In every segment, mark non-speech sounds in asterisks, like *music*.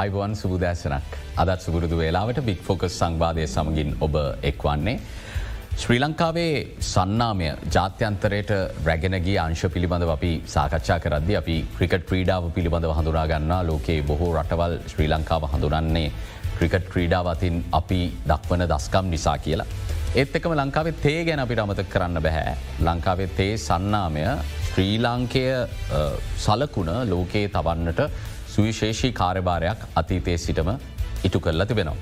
අයිබවන් සුබදෑසනක් අදත් සුබුරුදු වෙලාවට බික් ෆෝකස් සංවාධය සමගින් ඔබ එක්වන්නේ. ශ්‍රී ලංකාවේ සන්නාමය ජාත්‍යන්තරයට රැගෙනගේ අංශ පිළිබඳව අපි සාකච්ඡා කරද්දි අපි ක්‍රිකට් ක්‍රීඩාව පිළිබඳව හඳුනාගන්නා ලෝකයේ බොහෝ රටවල් ශ්‍රී ලංකාව හඳුනන්නේ ක්‍රිකට් ක්‍රීඩාවතින් අපි දක්වන දස්කම් නිසා කියලා. ඒත් එකම ලංකාවේ තේ ගැන අපිට අමතක කරන්න බැහැ. ලංකාවේ තේ සන්නාමය ශ්‍රී ලාංකය සලකුණ ලෝකයේ තවන්නට සුවිශේෂී කාර්භාරයක් අතීතයේ සිටම ඉටු කරලා තිබෙනවා.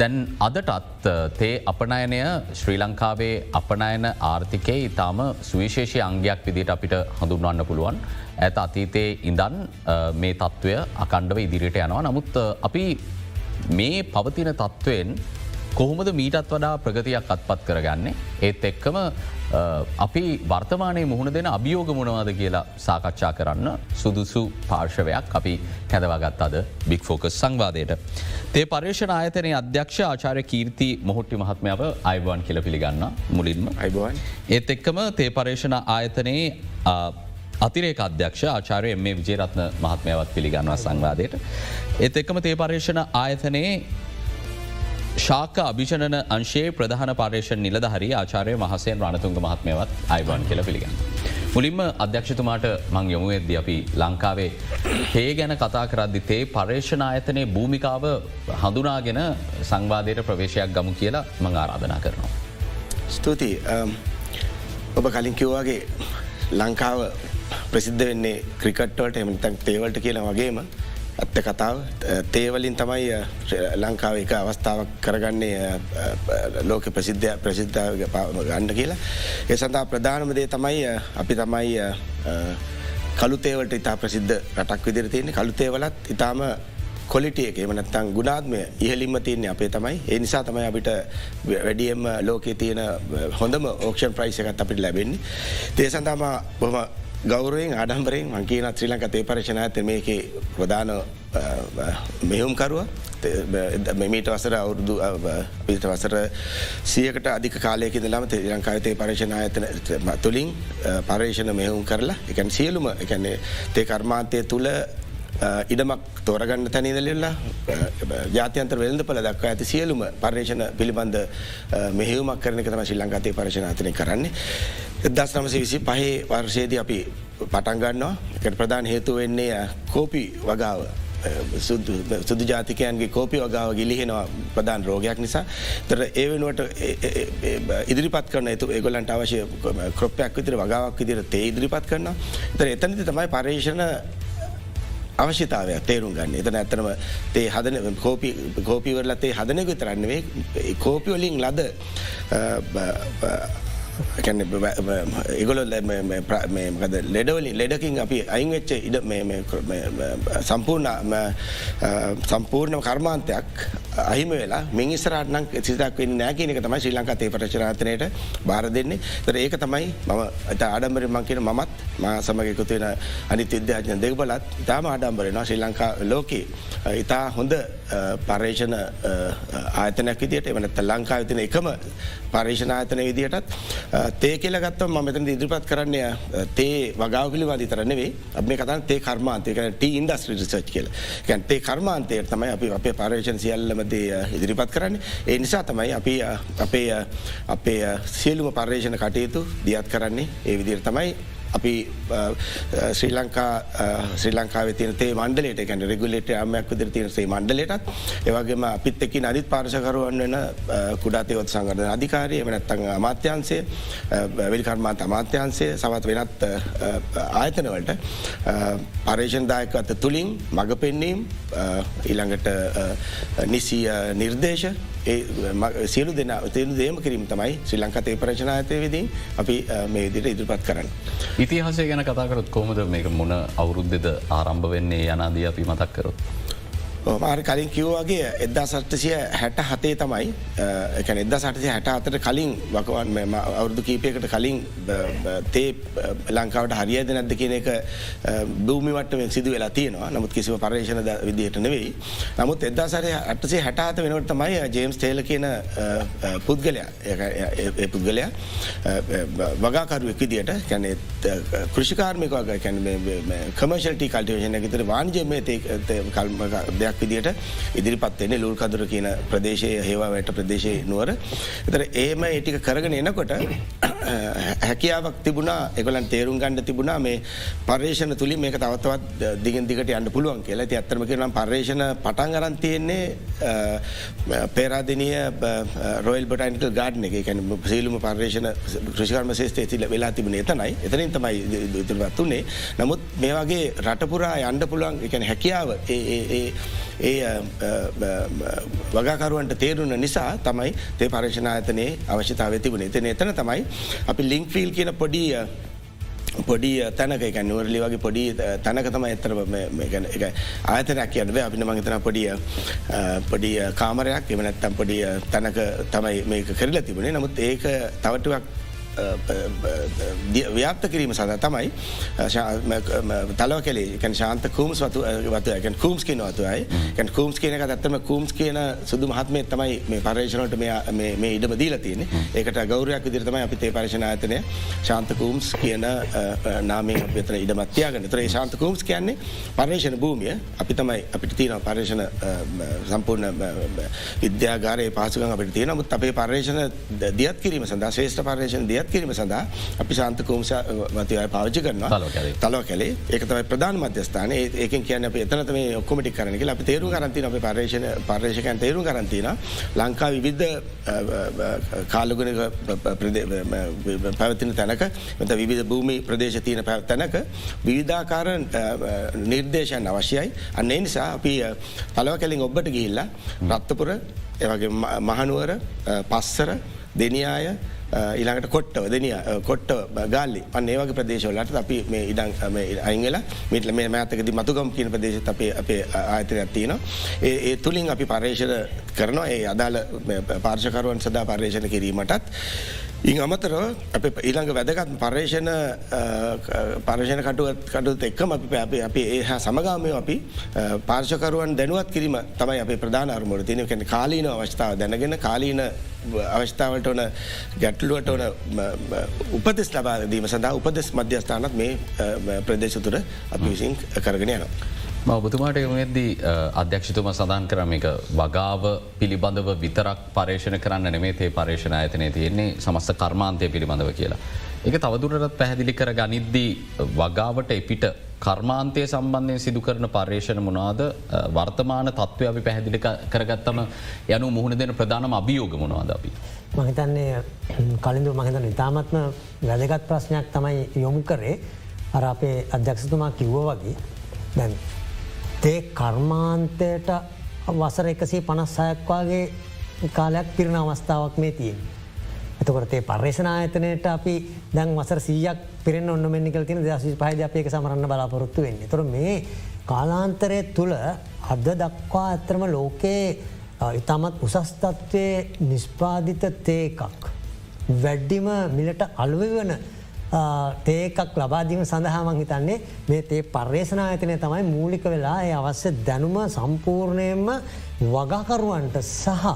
දැන් අදටත් තේ අපනයනය ශ්‍රී ලංකාවේ අපනයන ආර්ථිකයේ ඉතාම සුවිශේෂී අංගයක් විදිට අපිට හඳුන්වන්න පුළුවන්. ඇත අතීතයේ ඉඳන් මේ තත්ත්වය අකණ්ඩව ඉදිරියට යනවා. නමුත් අපි මේ පවතින තත්ත්වයෙන් කොහොමද මීටත් වඩා ප්‍රගතියක් අත්පත් කරගන්නේ. ඒත් එක්කම අපි වර්තමානය මුහුණ දෙන අභියෝග මොනවාද කියලා සාකච්ඡා කරන්න සුදුසු පාර්ශවයක් අපි කැදවගත් අද බික් ෆෝකස් සංවාදයට. තේ පර්ේෂණ ආයතනය අධ්‍යක්ෂ ආචාරය කීර්ති මොහොට්ටි මහත්මාව අයිබවන් කියල පිළිගන්න මුලින්ම අයිබවන් ඒත් එක්කම තේ පර්ේෂණ ආයතනයේ අතිරේක අධ්‍යක්ෂ ආචාරය මේ විජේරත්න මහත්මයවත් පිළිගන්නවා සංවාදයට. ඒත් එක්කම තේ පර්ේෂණ ආයතනයේ ශාක අභිෂණන අංශයේ ප්‍රධාන පාර්ේෂණ නිලධහරි ආචාරය මහසයෙන් රණතුන්ග මහත්මයවත් අයිවන් කියල පිළිගන්න. මුලින්ම අධ්‍යක්ෂතුමාට මං යොමු එද්ද අපි ලංකාවේ හේ ගැන කතා කරද්දි තේ පර්ේෂණ ආයතනයේ භූමිකාව හඳුනාගෙන සංවාධයට ප්‍රවේශයක් ගමු කියලා මං ආරාධනා කරනවා. ස්තුතියි ඔබ කලින් කිව්වාගේ ලංකාව ප්‍රසිද්ධ වෙන්නේ ක්‍රිකට්වලට එමතන් තේවලට කියලා වගේම ඇත්ත කතාව තේවලින් තමයි ලංකාව එක අවස්ථාවක් කරගන්නේ ලෝක ප්‍රසිද්ධ ප්‍රසිද්ධ ගණ්ඩ කියලා. ඒ සඳහා ප්‍රධානමදේ තමයි අපි තමයි කළුතේවලට ඉතා ප්‍රසිද්ධ රටක් විදිර තියෙන කළුතේවලත් ඉතාම කොලිටිය එක එමනත්තං ගුණාත්මය ඉහලින්ම තියන්නේ අපේ තමයි ඒ නිසා තමයි අපිට වැඩියම් ලෝකයේ තියෙන හොඳම ඕක්ෂන් ප්‍රයිස එකත් අපිට ලැබෙන්නේ. තේ සඳම බොම ගෞරුවෙන් අඩම්බරෙන් මංකීන ත්‍රී ලංක තේ පරශණ ඇත මේක ප්‍රධාන මෙහුම්කරුව මෙමීට වසර අවුරුදු පිට වසර සියකට අධික කාලයක දලම තේ ලංකාතේ පර්ේෂණ ඇතන තුළින් පර්ේෂණ මෙහුම් කරලා එකන් සියලුම එකන්නේ තේ කර්මාන්තය තුළ ඉඩමක් තෝරගන්න තැනිදලෙල්ලා ජාතයන්තර වෙළඳ පල දක්වා ඇති සියලුම පර්ේෂණ පිළිබඳ මෙහෙවමක් කරන තම ශි ලංකාතය පර්ශනාතනය කරන්නේ. එදස් නමසේ විසි පහේ වර්ෂයේද අපි පටන්ගන්නවා එකට ප්‍රධාන හේතු වෙන්නේ කෝපි වගාව. සුදු ජාතිකයන්ගේ කෝපි වගාව ගිලිහෙනවා ප්‍රධාන රෝගයක් නිසා. තර ඒ වෙනුවට ඉදිරිපත් කරන ඇතු ඒගොලන්ට අවශ්‍ය ක්‍රොප්පයක් විතර වගාවක් විදිර තේ ඉදිරිපත් කරන්න තර එතනති තමයි පර්ේෂණ අවශ්‍යතාවයක් තේරුම් ගන්න. එතන ඇතනම තේ හදන කෝපි කෝපිවරලතේ හදනක තරන්නවේ කෝපිවලින් ලද *laughs* ඒගොල ලෙඩවලින් ලෙඩකින් අපි අයිංවෙච්ච ඉඩ සම්පූර්ණ සම්පූර්ණ කර්මාන්තයක් අහිම වෙලා මිනිස්රාටන සිතක් නෑකනක තමයි ශ්‍රී ලංකා තේ පටචරාතනයට බාර දෙන්නේ. තර ඒක තමයි මම ඇත ආඩම්බර මංකින මත් මා සමගකුතුවෙන අනි විද්‍යාඥ දෙකබලත් ඉතාම ආඩම්බරෙනවා ශ්‍රී ලංකා ලෝකයේ ඉතා හොඳ පර්ේෂණ ආතනයක් විදිට එවනත ලංකා විතින එකම පර්ේෂණ ආතන විදිටත් තේ කියල ගත්තම ම මෙතන ඉදිරිපත් කරන්නේ තේ වගාව පිළිවාදි තරනෙවේ අප මේ කතන් තේ කර්මාන්තය ට ඉන්දස්ට්‍රි රිසච් කියල. ගැන්තේ කර්මාන්තය තමයි අපි අපේ පර්ේෂණ සියල්ලම දේ ඉදිරිපත් කරන්නේ. ඒ නිසා තමයි අපි අපේ අපේ සියලුම පර්යේෂණ කටයුතු දියත් කරන්නේ. ඒ විදිර තමයි අපි ශ්‍රී ලංකා ශ්‍රී ලංකාව තියනතේ මණ්ඩලට ගැන රෙගුලට අමයක් විදිර තියනසේ මණ්ඩලටත් ඒවගේම අපිත් එකි අනිත් පාර්ශකරුවන් වෙන කුඩාතයවත් සංගරධ අධිකාරය එමනැත්තං අමාත්‍යන්සේ වෙල්කර්මාන්ත අමාත්‍යන්සේ සවත් වෙනත් ආයතනවලට පර්ේෂන්දායකත තුළින් මඟ පෙන්නීම් ඊළඟට නිසි නිර්දේශ ඒ සියලු දෙන තේරු දේම කිරීම තමයි ශ්‍රී ලංකතේ ප්‍රචනාතය විදිී අපි මේ විදිට ඉදිරිපත් කරන්න. ඉතිහාසය ගැන කතාකරත් කොමද මේක මොන අවුරුද්ධද ආරම්භ වෙන්නේ යනාදී අපි මතක් කරොත්. මාර කලින් කිව්වාගේ එදදා සටසිය හැට හතේ තමයි එකන එද සටසය හැට අතට කලින් වකවන් අවුරදු කීපයකට කලින් තේ ලංකාවට හරියද නැද්ද කියන එක භූමිවට්ටෙන් සිදු වෙලා තියෙනවා. නමුත් කිසිව පර්ේෂණ විදිහට නෙවෙයි. නමුත් එදදා සරය අටසේ හැටාත වෙනවට තමයි ජේම්ස් තේල කියන පුද්ගලයා පුද්ගලයා වගාකරුවෙක් විදිට කැනෙ කෘෂිකාර්මික වග කැන කමර්ශල්ටි කල්ටේෂන ගතර වාන්ජය මේ කල්ම දෙයක් ගෞරයක් විදිට ඉදිරිපත්වෙන්නේ ලුල් කදුර කියන ප්‍රදේශය හේවා වැට ප්‍රදේශය නුවර. එතර ඒම ඒටික කරගෙන එනකොට *clears throat* හැකියාවක් තිබුණා එකලන් තේරුම් ගණඩ තිබුණා මේ පර්ේෂණ තුළි මේක තවතවත් දිගින් දිගට යන්න පුළුවන් කියලා. ති අත්තරම කරනම් පර්ේෂණ පටන් අරන් තියෙන්නේ පේරාදිනය රොයල් බටනිකල් ගාඩන එක. කැන සීලුම පර්ේෂණ ක්‍රෂිකර්ම ශේෂතය තිල වෙලා තිබුණ එතනයි. එතනින් තමයි ඉතුරත් වන්නේ නමුත් මේ වගේ රටපුරා අන්ඩ පුළුවන් එකන හැකියාව ඒ වගකරුවන්ට තේරුණ නිසා තමයි තේ පර්ේෂණායතනයේ අවශ්‍යතාව තිබුණ. එතන එතන තමයි අපි ලිංක්ෆිල් කියන පොඩිය පොඩි තැනක එක නුවරලි වගේ පොඩි තැනක තම එතර ආතනයක් කියනව අපින මහිතන පොඩිය පොඩි කාමරයක් එමනැත්තම් පොඩිය තැනක තමයි මේක කරලා තිබුණේ. නමුත් ඒක තවටුවක් ව්‍යාප්ත කිරීම සඳ තමයි තලව කලේ. ශාන්ත කූම්ස් වතු වතුයකැන් කූම්ස් කියන වතුයි කැන් කූම්ස් කියනක ඇත්තම කූම්ස් කියන සුදු මහත්මය තමයි මේ පර්ේෂණට මේ ඉඩම දීල තියෙන ඒකට ගෞරයක් විදිරතමයි අපි තේ පර්ශණ ආතනය ශාන්ත කූම්ස් කියන නාමේ වෙතර ඉඩමත්තියාගන්න තරේ ශාන්ත කූම්ස් කියන්නේ පර්ේෂණ භූමිය. අපි තමයි අපිට තියෙන පර්ේෂණ සම්පූර්ණ විද්‍යාගාරය පාසුකන් අපට තියෙන මුත් අපේ පර්ේෂණ දියත් කිරීම සඳ ශේෂ්ට පර්ේෂණ දියත් කිරීම සඳහා අපි ශාන්ත කෝමස මතය පාවිච්චි කරනවා. තලව කැලේ. ඒකතයි ප්‍රධාන මධ්‍යස්ථාන ඒක කියන අප එතනත මේ ඔක්කොමටි කරනක අපි තේරු කරන්තින අප පර්ේෂණ පර්ේෂකයන් තේරු කරන්තින ලංකා විවිද්ධ කාලගුණ පැවතින තැනක මෙත විවිධ භූමි ප්‍රදේශ තියන පැව තැනක විවිධාකාර නිර්දේශයන් අවශ්‍යයි. අන්නේ නිසා අපි තලව කැලින් ඔබ්බට ගිහිල්ලා රත්තපුර එවගේ මහනුවර පස්සර දෙනියාය ඉළඟට කොට්ටව දෙනිය කොට්ට ගල්ලි. අන්න ඒවගේ ප්‍රදේශවලට අපි මේ ඉඩං අංගල මිටල මේ මෑතකද මතුගම් කියන ප්‍රදේශ අපේ අපේ ආයතනයක් තියෙන ඒ තුළින් අපි පර්ේෂණ කරනවා. ඒ අදාළ පාර්ශකරුවන් සදා පර්ේෂණ කිරීමටත්. ඉං අමතරව අප ඊළඟ වැදගත් පර්ේෂණ පර්ශණ කටුවත් කටුත් එක්කම අපි අප අපි ඒ හා සමගාමය අපි පාර්ශකරුවන් දැනුවත් කිරීම තමයි අප ප්‍රධාන අරමුණ තියන කැන කාලීන අවස්ථාව දැනගෙන කාලීන අවස්ථාවට ඕන ගැටලුවට ඕන උපදෙස් ලබාදීම සඳහා උපදෙස් මධ්‍යස්ථානත් මේ ප්‍රදේශ තුර අපි විසින් කරගෙන යනවා. ඔබතුමාට යොමෙද්දී අධ්‍යක්ෂතුම සඳන් කරම එක වගාව පිළිබඳව විතරක් පර්ේෂණ කරන්න නෙමේ තේ පර්ේෂණ ඇතනය තියෙන්නේ සමස්ත කර්මාන්තය පිළිබඳව කියලා. එක තවදුරටත් පැහැදිලි කර ගනිද්දී වගාවට එපිට කර්මාන්තය සම්බන්ධයෙන් සිදු කරන පර්ේෂණ මොනාද වර්තමාන තත්ත්ව අපි පැහැදිලි කරගත්තම යනු මුහුණ දෙන ප්‍රධානම අභියෝග මොනවාද අපි. මහිතන්නේ කලින්දු මහිතන ඉතාමත්ම වැදගත් ප්‍රශ්නයක් තමයි යොමු කරේ අර අපේ අධ්‍යක්ෂතුමා කිව්ව වගේ දැන් තේ කර්මාන්තයට වසර එකසේ පනස්සායක්වාගේ කාලයක් පිරණ අවස්ථාවක් මේ තියෙන්. එතකොට ඒ පර්ේෂණ ආයතනයට අපි දැන් වසර සීයක් පිරෙන් ඔන්න මෙනිකල් තින දශි පහද අපඒක සමරන්න බලාපොරොත්තු වෙන්නේ තොර මේ කාලාන්තරය තුළ අද දක්වා ඇත්‍රම ලෝකයේ ඉතාමත් උසස්තත්වය නිස්පාධිත තේකක්. වැඩ්ඩිම මිලට අලුවවන තේකක් ලබාදීම සඳහාමං හිතන්නේ මේ තේ පර්යේෂණ ඇතනය තමයි මූලික වෙලා ඒ අවශ්‍ය දැනුම සම්පූර්ණයෙන්ම වගකරුවන්ට සහ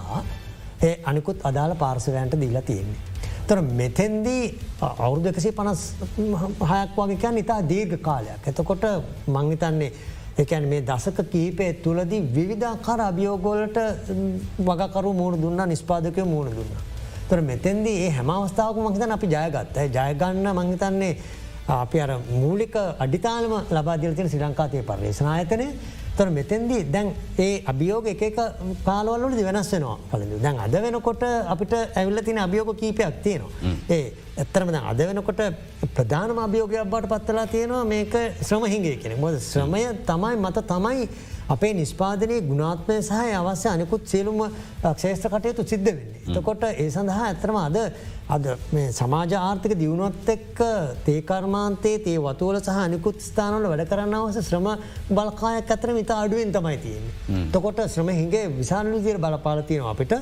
ඒ අනිකුත් අදාළ පාර්සවයන්ට දීලා තියෙන්නේ. තොර මෙතෙන්දී අවුරුදු එකසේ පනස් හයක් වගේකයන් ඉතා දීර්ඝ කාලයක්. එතකොට මංහිතන්නේ එකැන් මේ දසක කීපය තුළදී විවිධාකාර අභියෝගෝලට වගකරු මුණ දුන්න නිස්පාදකය මුණ දුන්නා. තොර මෙතැන්දී ඒ හැම අවස්ථාවක මහිතන අපි ජයගත්ත ජයගන්න මංහිතන්නේ අපි අර මූලික අඩිතාලම ලබාදිල තියෙන සිරංකාතය පර්ේශනායතනය තොර මෙතැන්දී දැන් ඒ අභියෝග එක කාලවල්ලට වෙනස් වෙනවා. පලඳ දැන් අද වෙනකොට අපිට ඇවිල්ල තින අභියෝග කීපයක් තියෙනවා. ඒ ඇත්තරම අද වෙනකොට ප්‍රධානම අභියෝගයක් බට පත්තලා තියෙනවා මේක ශ්‍රමහිගේ කෙනෙ මොද ශ්‍රමය තමයි මත තමයි අපේ නිස්පාදනය ගුණාත්මය සහ අවශ්‍ය අනිකුත් සියලුම ක්ෂේෂ්‍ර කටයුතු සිද්ධ වෙන්නේ. එතකොට ඒ සඳහා ඇතරම අද අද සමාජ ආර්ථක දියුණුවත් එක්ක තේකර්මාන්තේ තේ වතුවල සහ අනිකුත් ස්ථානවල වැඩ කරන්න අවස ශ්‍රම බලකායක් අතර මිතා අඩුවෙන් තමයි තියෙන්නේ. තකොට ශ්‍රම හිගේ විශාල විදිර බලපාලතියනවා අපිට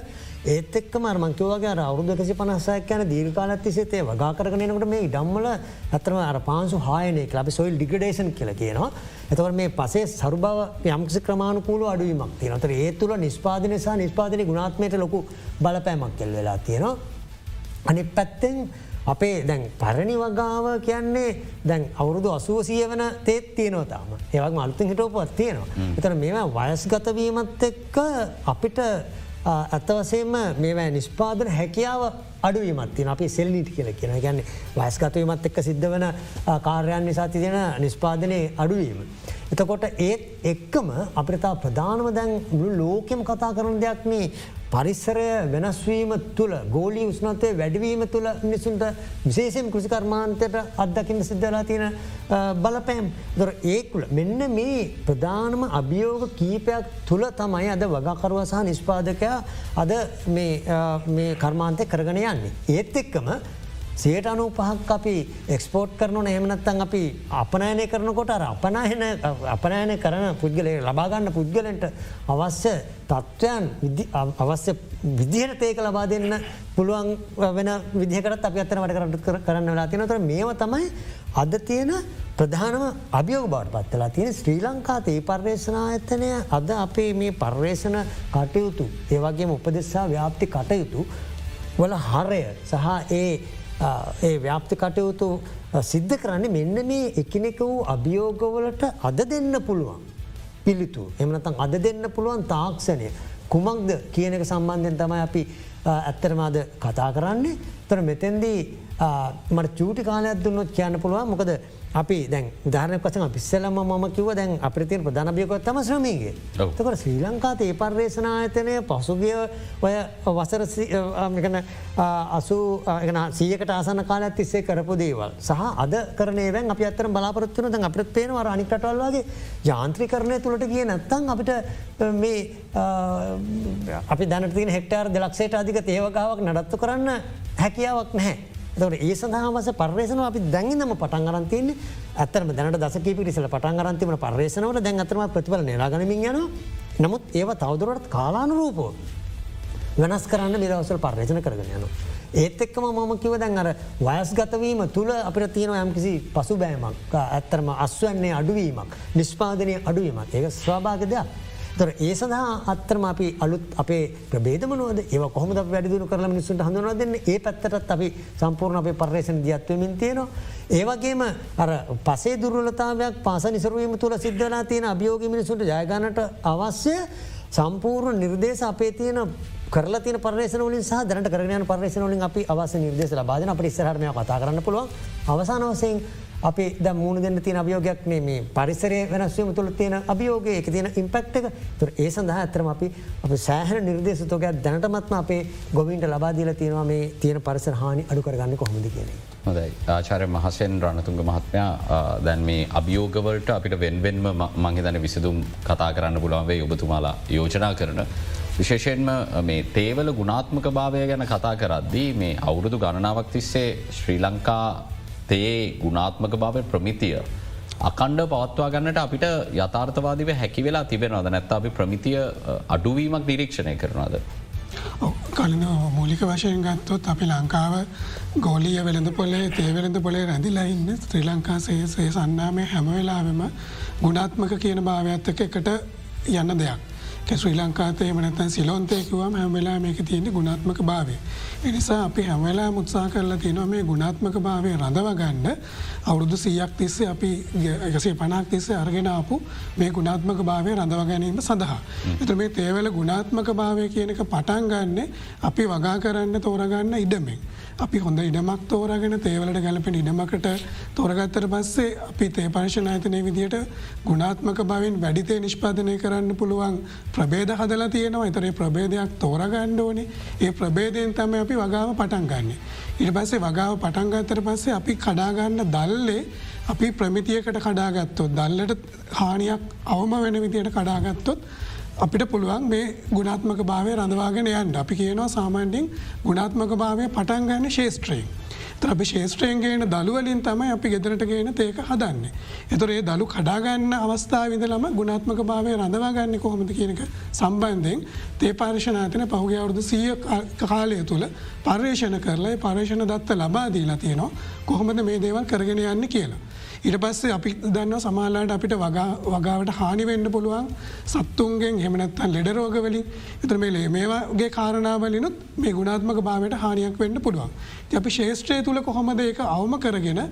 ඒත් එක් මර්මංකවගේ අවුදකසි පනස්සයක් යන දීර්කාලත්ති සිතේ වගාකරනනකට මේ ඉඩම්මල ඇතරම අර පාන්සු හායනය ලබි සොයිල් ඩිගඩේෂන් කියල කියනවා. එතවට මේ පසේ සරුභව යම්සි ක්‍රමාණුකූල අඩුවීමක් තියනතර ඒ තුළ නිස්පාදන සහ නිස්පාදනය ගුණාත්මයට ලොකු බලපෑමක් කෙල් වෙලා තියෙනවා. අනි පැත්තෙන් අපේ දැන් පරණි වගාව කියන්නේ දැන් අවුරුදු අසුවසිය වන තේත් තියනවතාම ඒවක් මල්තින් හිටෝපත් තියෙනවා. එතන මේවා වයස්ගතවීමත් එක්ක අපිට ඇත්තවසේම මේවා නිස්්පාදන හැකියාව අඩුවීමත්තින අපි සෙල්ලිට කියල කියෙන ගැන්නේ වයස්ගතවීමත් එක්ක සිද්ධ වන කාර්යන් නිසා තිදෙන නිස්්පාදනය අඩුවීම. එතකොට ඒත් එක්කම අපිතා ප්‍රධානම දැන් ලෝකෙම කතා කරන දෙයක්නේ පරිස්සරය වෙනස්වීම තුළ ගෝලී උස්නතය වැඩවීම තුළ මිනිසුන්ට විශේෂයෙන් කෘෂිකර්මාන්තයට අත්දකින්න සිද්ධලා තියෙන බලපෑම් දොර ඒකුල මෙන්න මේ ප්‍රධානම අභියෝග කීපයක් තුළ තමයි අද වගකරුව සහ නිස්්පාදකයා අද මේ කර්මාන්තය කරගෙන යන්නේ. ඒත් එක්කම සයට අනු පහක් අපි එක්ස්පෝට් කරනන එහමනත්තන් අපි අපනෑනය කරනකොට අපනාහෙන අපනෑනය කරන පුද්ගලය ලබාගන්න පුද්ගලන්ට අවශ්‍ය තත්ත්වයන් අවශ්‍ය විදිහට තේක ලබා දෙන්න පුළුවන් වෙන විදිහකට අප අත්තන වැඩ කරට කරන්න වෙලා තිනතර මේව තමයි අද තියෙන ප්‍රධානම අභියෝග බවට පත්වෙලා තියෙන ශ්‍රී ලංකා තේ පර්යේෂනා ඇත්තනය අද අපේ මේ පර්යේෂණ කටයුතු ඒවගේම උපදෙස්සා ව්‍යාප්ති කටයුතු වල හරය සහ ඒ ඒ ව්‍යාප්ති කටයුතු සිද්ධ කරන්නේ මෙන්න මේ එකනෙක වූ අභියෝගවලට අද දෙන්න පුළුවන්. පිළිතු එමනතන් අද දෙන්න පුළුවන් තාක්ෂණය. කුමක්ද කියන එක සම්බන්ධයෙන් තමයි අපි ඇත්තරමාද කතා කරන්නේ. තර මෙතැන්දී මට චූටි කාලයක් දුන්නොත් කියන්න පුළුවන්. මොකද අපි දැන් ධාරනය පසම පිස්සලම ම කිව දැන් අපිතින් ප්‍රධානභියකොත් තම ශ්‍රමීගේ තකට ශ්‍රී ලංකාත ඒ පර්යේෂනායතනය පසුගිය ඔය වසර අසු සීයකට ආසන කාලත් තිස්සේ කරපු දේවල්. සහ අද කරනේවැන් අපි අත්තර බලාපොත්තුන දැන් අපිත් පේනවා අනිකටල්වාගේ ජාන්ත්‍රී කරණය තුළට කිය නැත්තන් අපිට මේ අපි දැනතින හෙක්ටර් දෙලක්ෂේට අධික ඒවකාවක් නඩත්තු කරන්න හැකියාවක් නැහැ. දට ඒ සඳහාවස පර්ේෂන අපි දැඟනම පටන් අරන්තියන්නේ ඇතරම දැනට දසකී පිරිසල පටන් අරන්තිම පර්ේෂනවට දැන් අතරම ප්‍රතිබල නිරාගනමින් යන නමුත් ඒව තවදුරට කාලානුරූපෝ වෙනස් කරන්න මිදවසල් පර්ේෂණ කරගෙන යන. ඒත් එක්කම මම කිව දැන් අර වයස්ගතවීම තුළ අපිට තියෙන යම්කිසි පසු බෑමක් ඇත්තරම අස්වන්නේ අඩුවීමක් නිස්්පාදනය අඩුවීමක් ඒක ස්වාභාග දෙයක්. තොර ඒ සඳහා අත්තරම අපි අලුත් අපේ ප්‍රබේදමනෝද ඒ කොහොමද වැඩිදුණු කරල මිනිසුන්ට හඳුනවා දෙන්න? ඒ පැත්තටත් අපි සම්පූර්ණ අපේ පර්ේෂණ දියත්වමින් තියෙනවා. ඒවගේම අර පසේ දුරලතාවයක් පස නිසරුවීම තුළ සිද්ධලා තියෙන අභියෝග මිනිසුන්ට ජයගනට අවශ්‍ය සම්පූර්ණ නිර්දේශ අපේ තියෙන කරලා තින පරේෂන වලින් සහ දැනට කරගන පරේෂන වලින් අපි අවස නිර්දේශ ලබාදන අප ඉස්සරහමය කතා කරන්න පුළුවන්. අවසානවසයෙන් අපි ද මුණ දෙන්න තින අභියෝගයක් මේ පරිසරය වෙනස්වීම තුළ තියෙන අභියෝග එක තියෙන ඉම්පෙක්් එක තුර ඒ සඳහා ඇතරම අපි අප සෑහන නිර්දේශතෝකයක් දැනටමත්ම අපේ ගොවින්ට ලබාදීල තියෙනවා මේ තියෙන පරිසර හානි අඩු කරගන්න කොහොමද කියන. හොදයි ආචාරය මහසෙන් රණතුන්ග මහත්මයා දැන් මේ අභියෝගවලට අපිට වෙන්වෙන්ම මංහිතන විසිදුම් කතා කරන්න පුළන්වේ ඔබතුමාලා යෝජනා කරන. විශේෂයෙන්ම මේ තේවල ගුණාත්මක භාවය ගැන කතා කරද්දී මේ අවුරුදු ගණනාවක් තිස්සේ ශ්‍රී ලංකා තේ ගුණාත්මක භාවය ප්‍රමිතිය. අකණ්ඩ පවත්වා ගන්නට අපිට යථර්ථවාදිව හැකි වෙලා තිබෙනවද නැත්ත අපි ප්‍රමිතිය අඩුවීමක් නිරීක්ෂණය කරනවාද. කලින මූලික වශයෙන් ගත්තොත් අපි ලංකාව ගෝලිය වෙළඳ පොලේ තේවෙළඳ පොලේ රැඳිලා ඉන්න ත්‍රී ලංකා සේසේ සන්නාමය හැමවෙලාවෙම ගුණාත්මක කියන භාවඇත්තක එකට යන්න දෙයක්. ශ්‍රී ලංකාතේ මනතන් සිලොන්තයකුවම හැමවෙලා මේක තියෙන ගුණාත්මක භාවය. එනිසා අපි හැමවෙලා මුත්සා කරලා තියෙනවා මේ ගුණාත්මක භාවය රඳවගන්න අවුරුදු සීයක් තිස්සේ අපි එකසේ පනක් තිස්සේ අර්ගෙනාපු මේ ගුණාත්මක භාවය රඳව ගැනීම සඳහා. එත මේ තේවල ගුණාත්මක භාවය කියන එක පටන් ගන්න අපි වගා කරන්න තෝරගන්න ඉඩමෙන්. අපි හොඳ ඉඩමක් තෝරගෙන තේවලට ගැලපෙන ඉඩමකට තෝරගත්තර පස්සේ අපි තේ පර්ශනායතනය විදියට ගුණාත්මක බවින් වැඩිතේ නිෂ්පාදනය කරන්න පුළුවන් ප්‍රබේද හදලා තියෙනවා එතරේ ප්‍රබේදයක් තෝරගණ්ඩ ඕනේ ඒ ප්‍රබේදයෙන් තම අපි වගාව පටන් ගන්න. ඉට පස්සේ වගාව පටන්ගත්තර පස්සේ අපි කඩාගන්න දල්ලේ අපි ප්‍රමිතියකට කඩාගත්තොත් දල්ලට හානියක් අවම වෙන විදියට කඩාගත්තොත් අපිට පුළුවන් මේ ගුණාත්මක භාවය රඳවාගෙන යන්න අපි කියනවා සාමාන්‍යින් ගුණාත්මක භාවය පටන්ගන්න ශේෂත්‍රයෙන්. ත්‍රපි ශේෂත්‍රයෙන් ගේන දළුවලින් තමයි අපි ගෙදරට ගේන ඒක හදන්නේ. එතුරේ දළු කඩාගන්න අවස්ථාවිදලම ගුණාත්මක භාවය රඳවාගන්න කොහොමද කියනක සම්බන්ධයෙන් තේ පාර්ශනාතන පහුගේ අවුරුදු සිය කාලය තුළ පර්යේෂණ කරලා පර්ේෂණ දත්ත ලබාදීලා තියෙනවා කොහොමද මේ දේවල් කරගෙන යන්න කියලා. ඉට පස්සේ අපි දන්න සමාලාට අපිට වගාවට හානිවෙන්න පුළුවන් සත්තුන්ගෙන් හෙමනත්තන් ලෙඩරෝගවලින් එතර මේලේ මේවාගේ කාරණාවලිනුත් මේ ගුණාත්මක භාවයට හානියක් වෙන්න පුළුවන්. අපි ශේෂත්‍රය තුළ කොහොමද ඒක අවම කරගෙන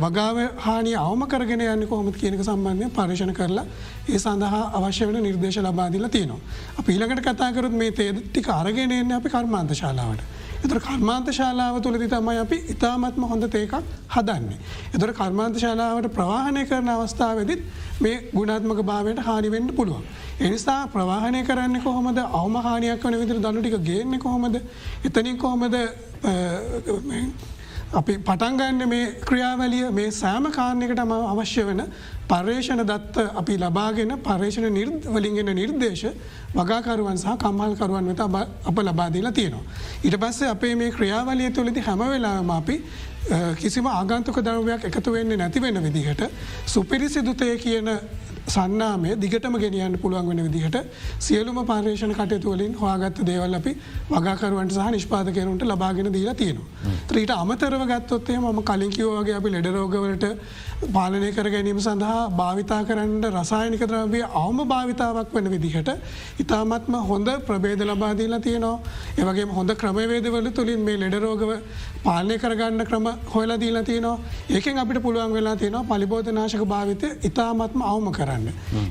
වගාව හානි අවම කරගෙන යන්න කොහොමත් කියනක සම්බන්ධය පර්ශණ කරලා ඒ සඳහා අවශ්‍ය වන නිර්දේශ ලබාදිල තියනවා. අප ඊළඟට කතාකරත් මේ තේදටි කාරගෙනන්න අපි කර්මාන්ත ශාලාවට. එතර කර්මාන්ත ශාලාව තුළදි තමයි අපි ඉතාමත්ම හොඳ තේකක් හදන්නේ. එතර කර්මාන්ත ශාලාවට ප්‍රවාහනය කරන අවස්ථාවදිත් මේ ගුණාත්මක භාවයට හානිවෙන්ට පුළුවන්. එනිසා ප්‍රවාහනය කරන්න කොහොමද අවමහානයක් වන විදිර දනුටික ගේන්නේ කොහොමද එතනින් කොහොමද අපි පටන්ගන්න මේ ක්‍රියාවලිය මේ සෑම කාරණයකටම අවශ්‍ය වන පර්යේෂණ දත්ත අපි ලබාගෙන පර්ේෂණ නිර්වලින්ගෙන නිර්දේශ වගාකරුවන් සහ කම්හල්කරුවන් වෙත අප ලබාදීලා තියෙනවා. ඉට පස්සේ අපේ මේ ක්‍රියාවලිය තුළදි හැම වෙලාම අපි කිසිම ආගන්තුක දරවයක් එකතු වෙන්නේ නැති වෙන විදිහට සුපිරිසිදුතය කියන සන්නාමය දිගටම ගෙනියන්න පුළුවන් වෙන විදිහට සියලුම පාර්ේෂණ කටයතුවලින් හවාගත්ත දේවල් අපි වගකරුවන්ට සහ නිෂ්පාදකරුන්ට ලබාගෙන දීලා තියෙනවා. ත්‍රීට අමතරව ගත්තොත්තේ ම කලින්කිවෝගේ අපි ලෙඩරෝගවලට පාලනය කර ගැනීම සඳහා භාවිතා කරන්න රසායනික ද්‍රව්‍ය අවම භාවිතාවක් වන විදිහට ඉතාමත්ම හොඳ ප්‍රබේද ලබාදීලා තියනවා ඒවගේ හොඳ ක්‍රමවේදවල තුළින් මේ ලෙඩරෝගව පාලනය කරගන්න ක්‍රම හොයලා දීලා තියනවා ඒකෙන් අපිට පුළුවන් වෙලා තියෙනවා පලිබෝධනාශක භාවිතය ඉතාමත්ම අවම කරන්න.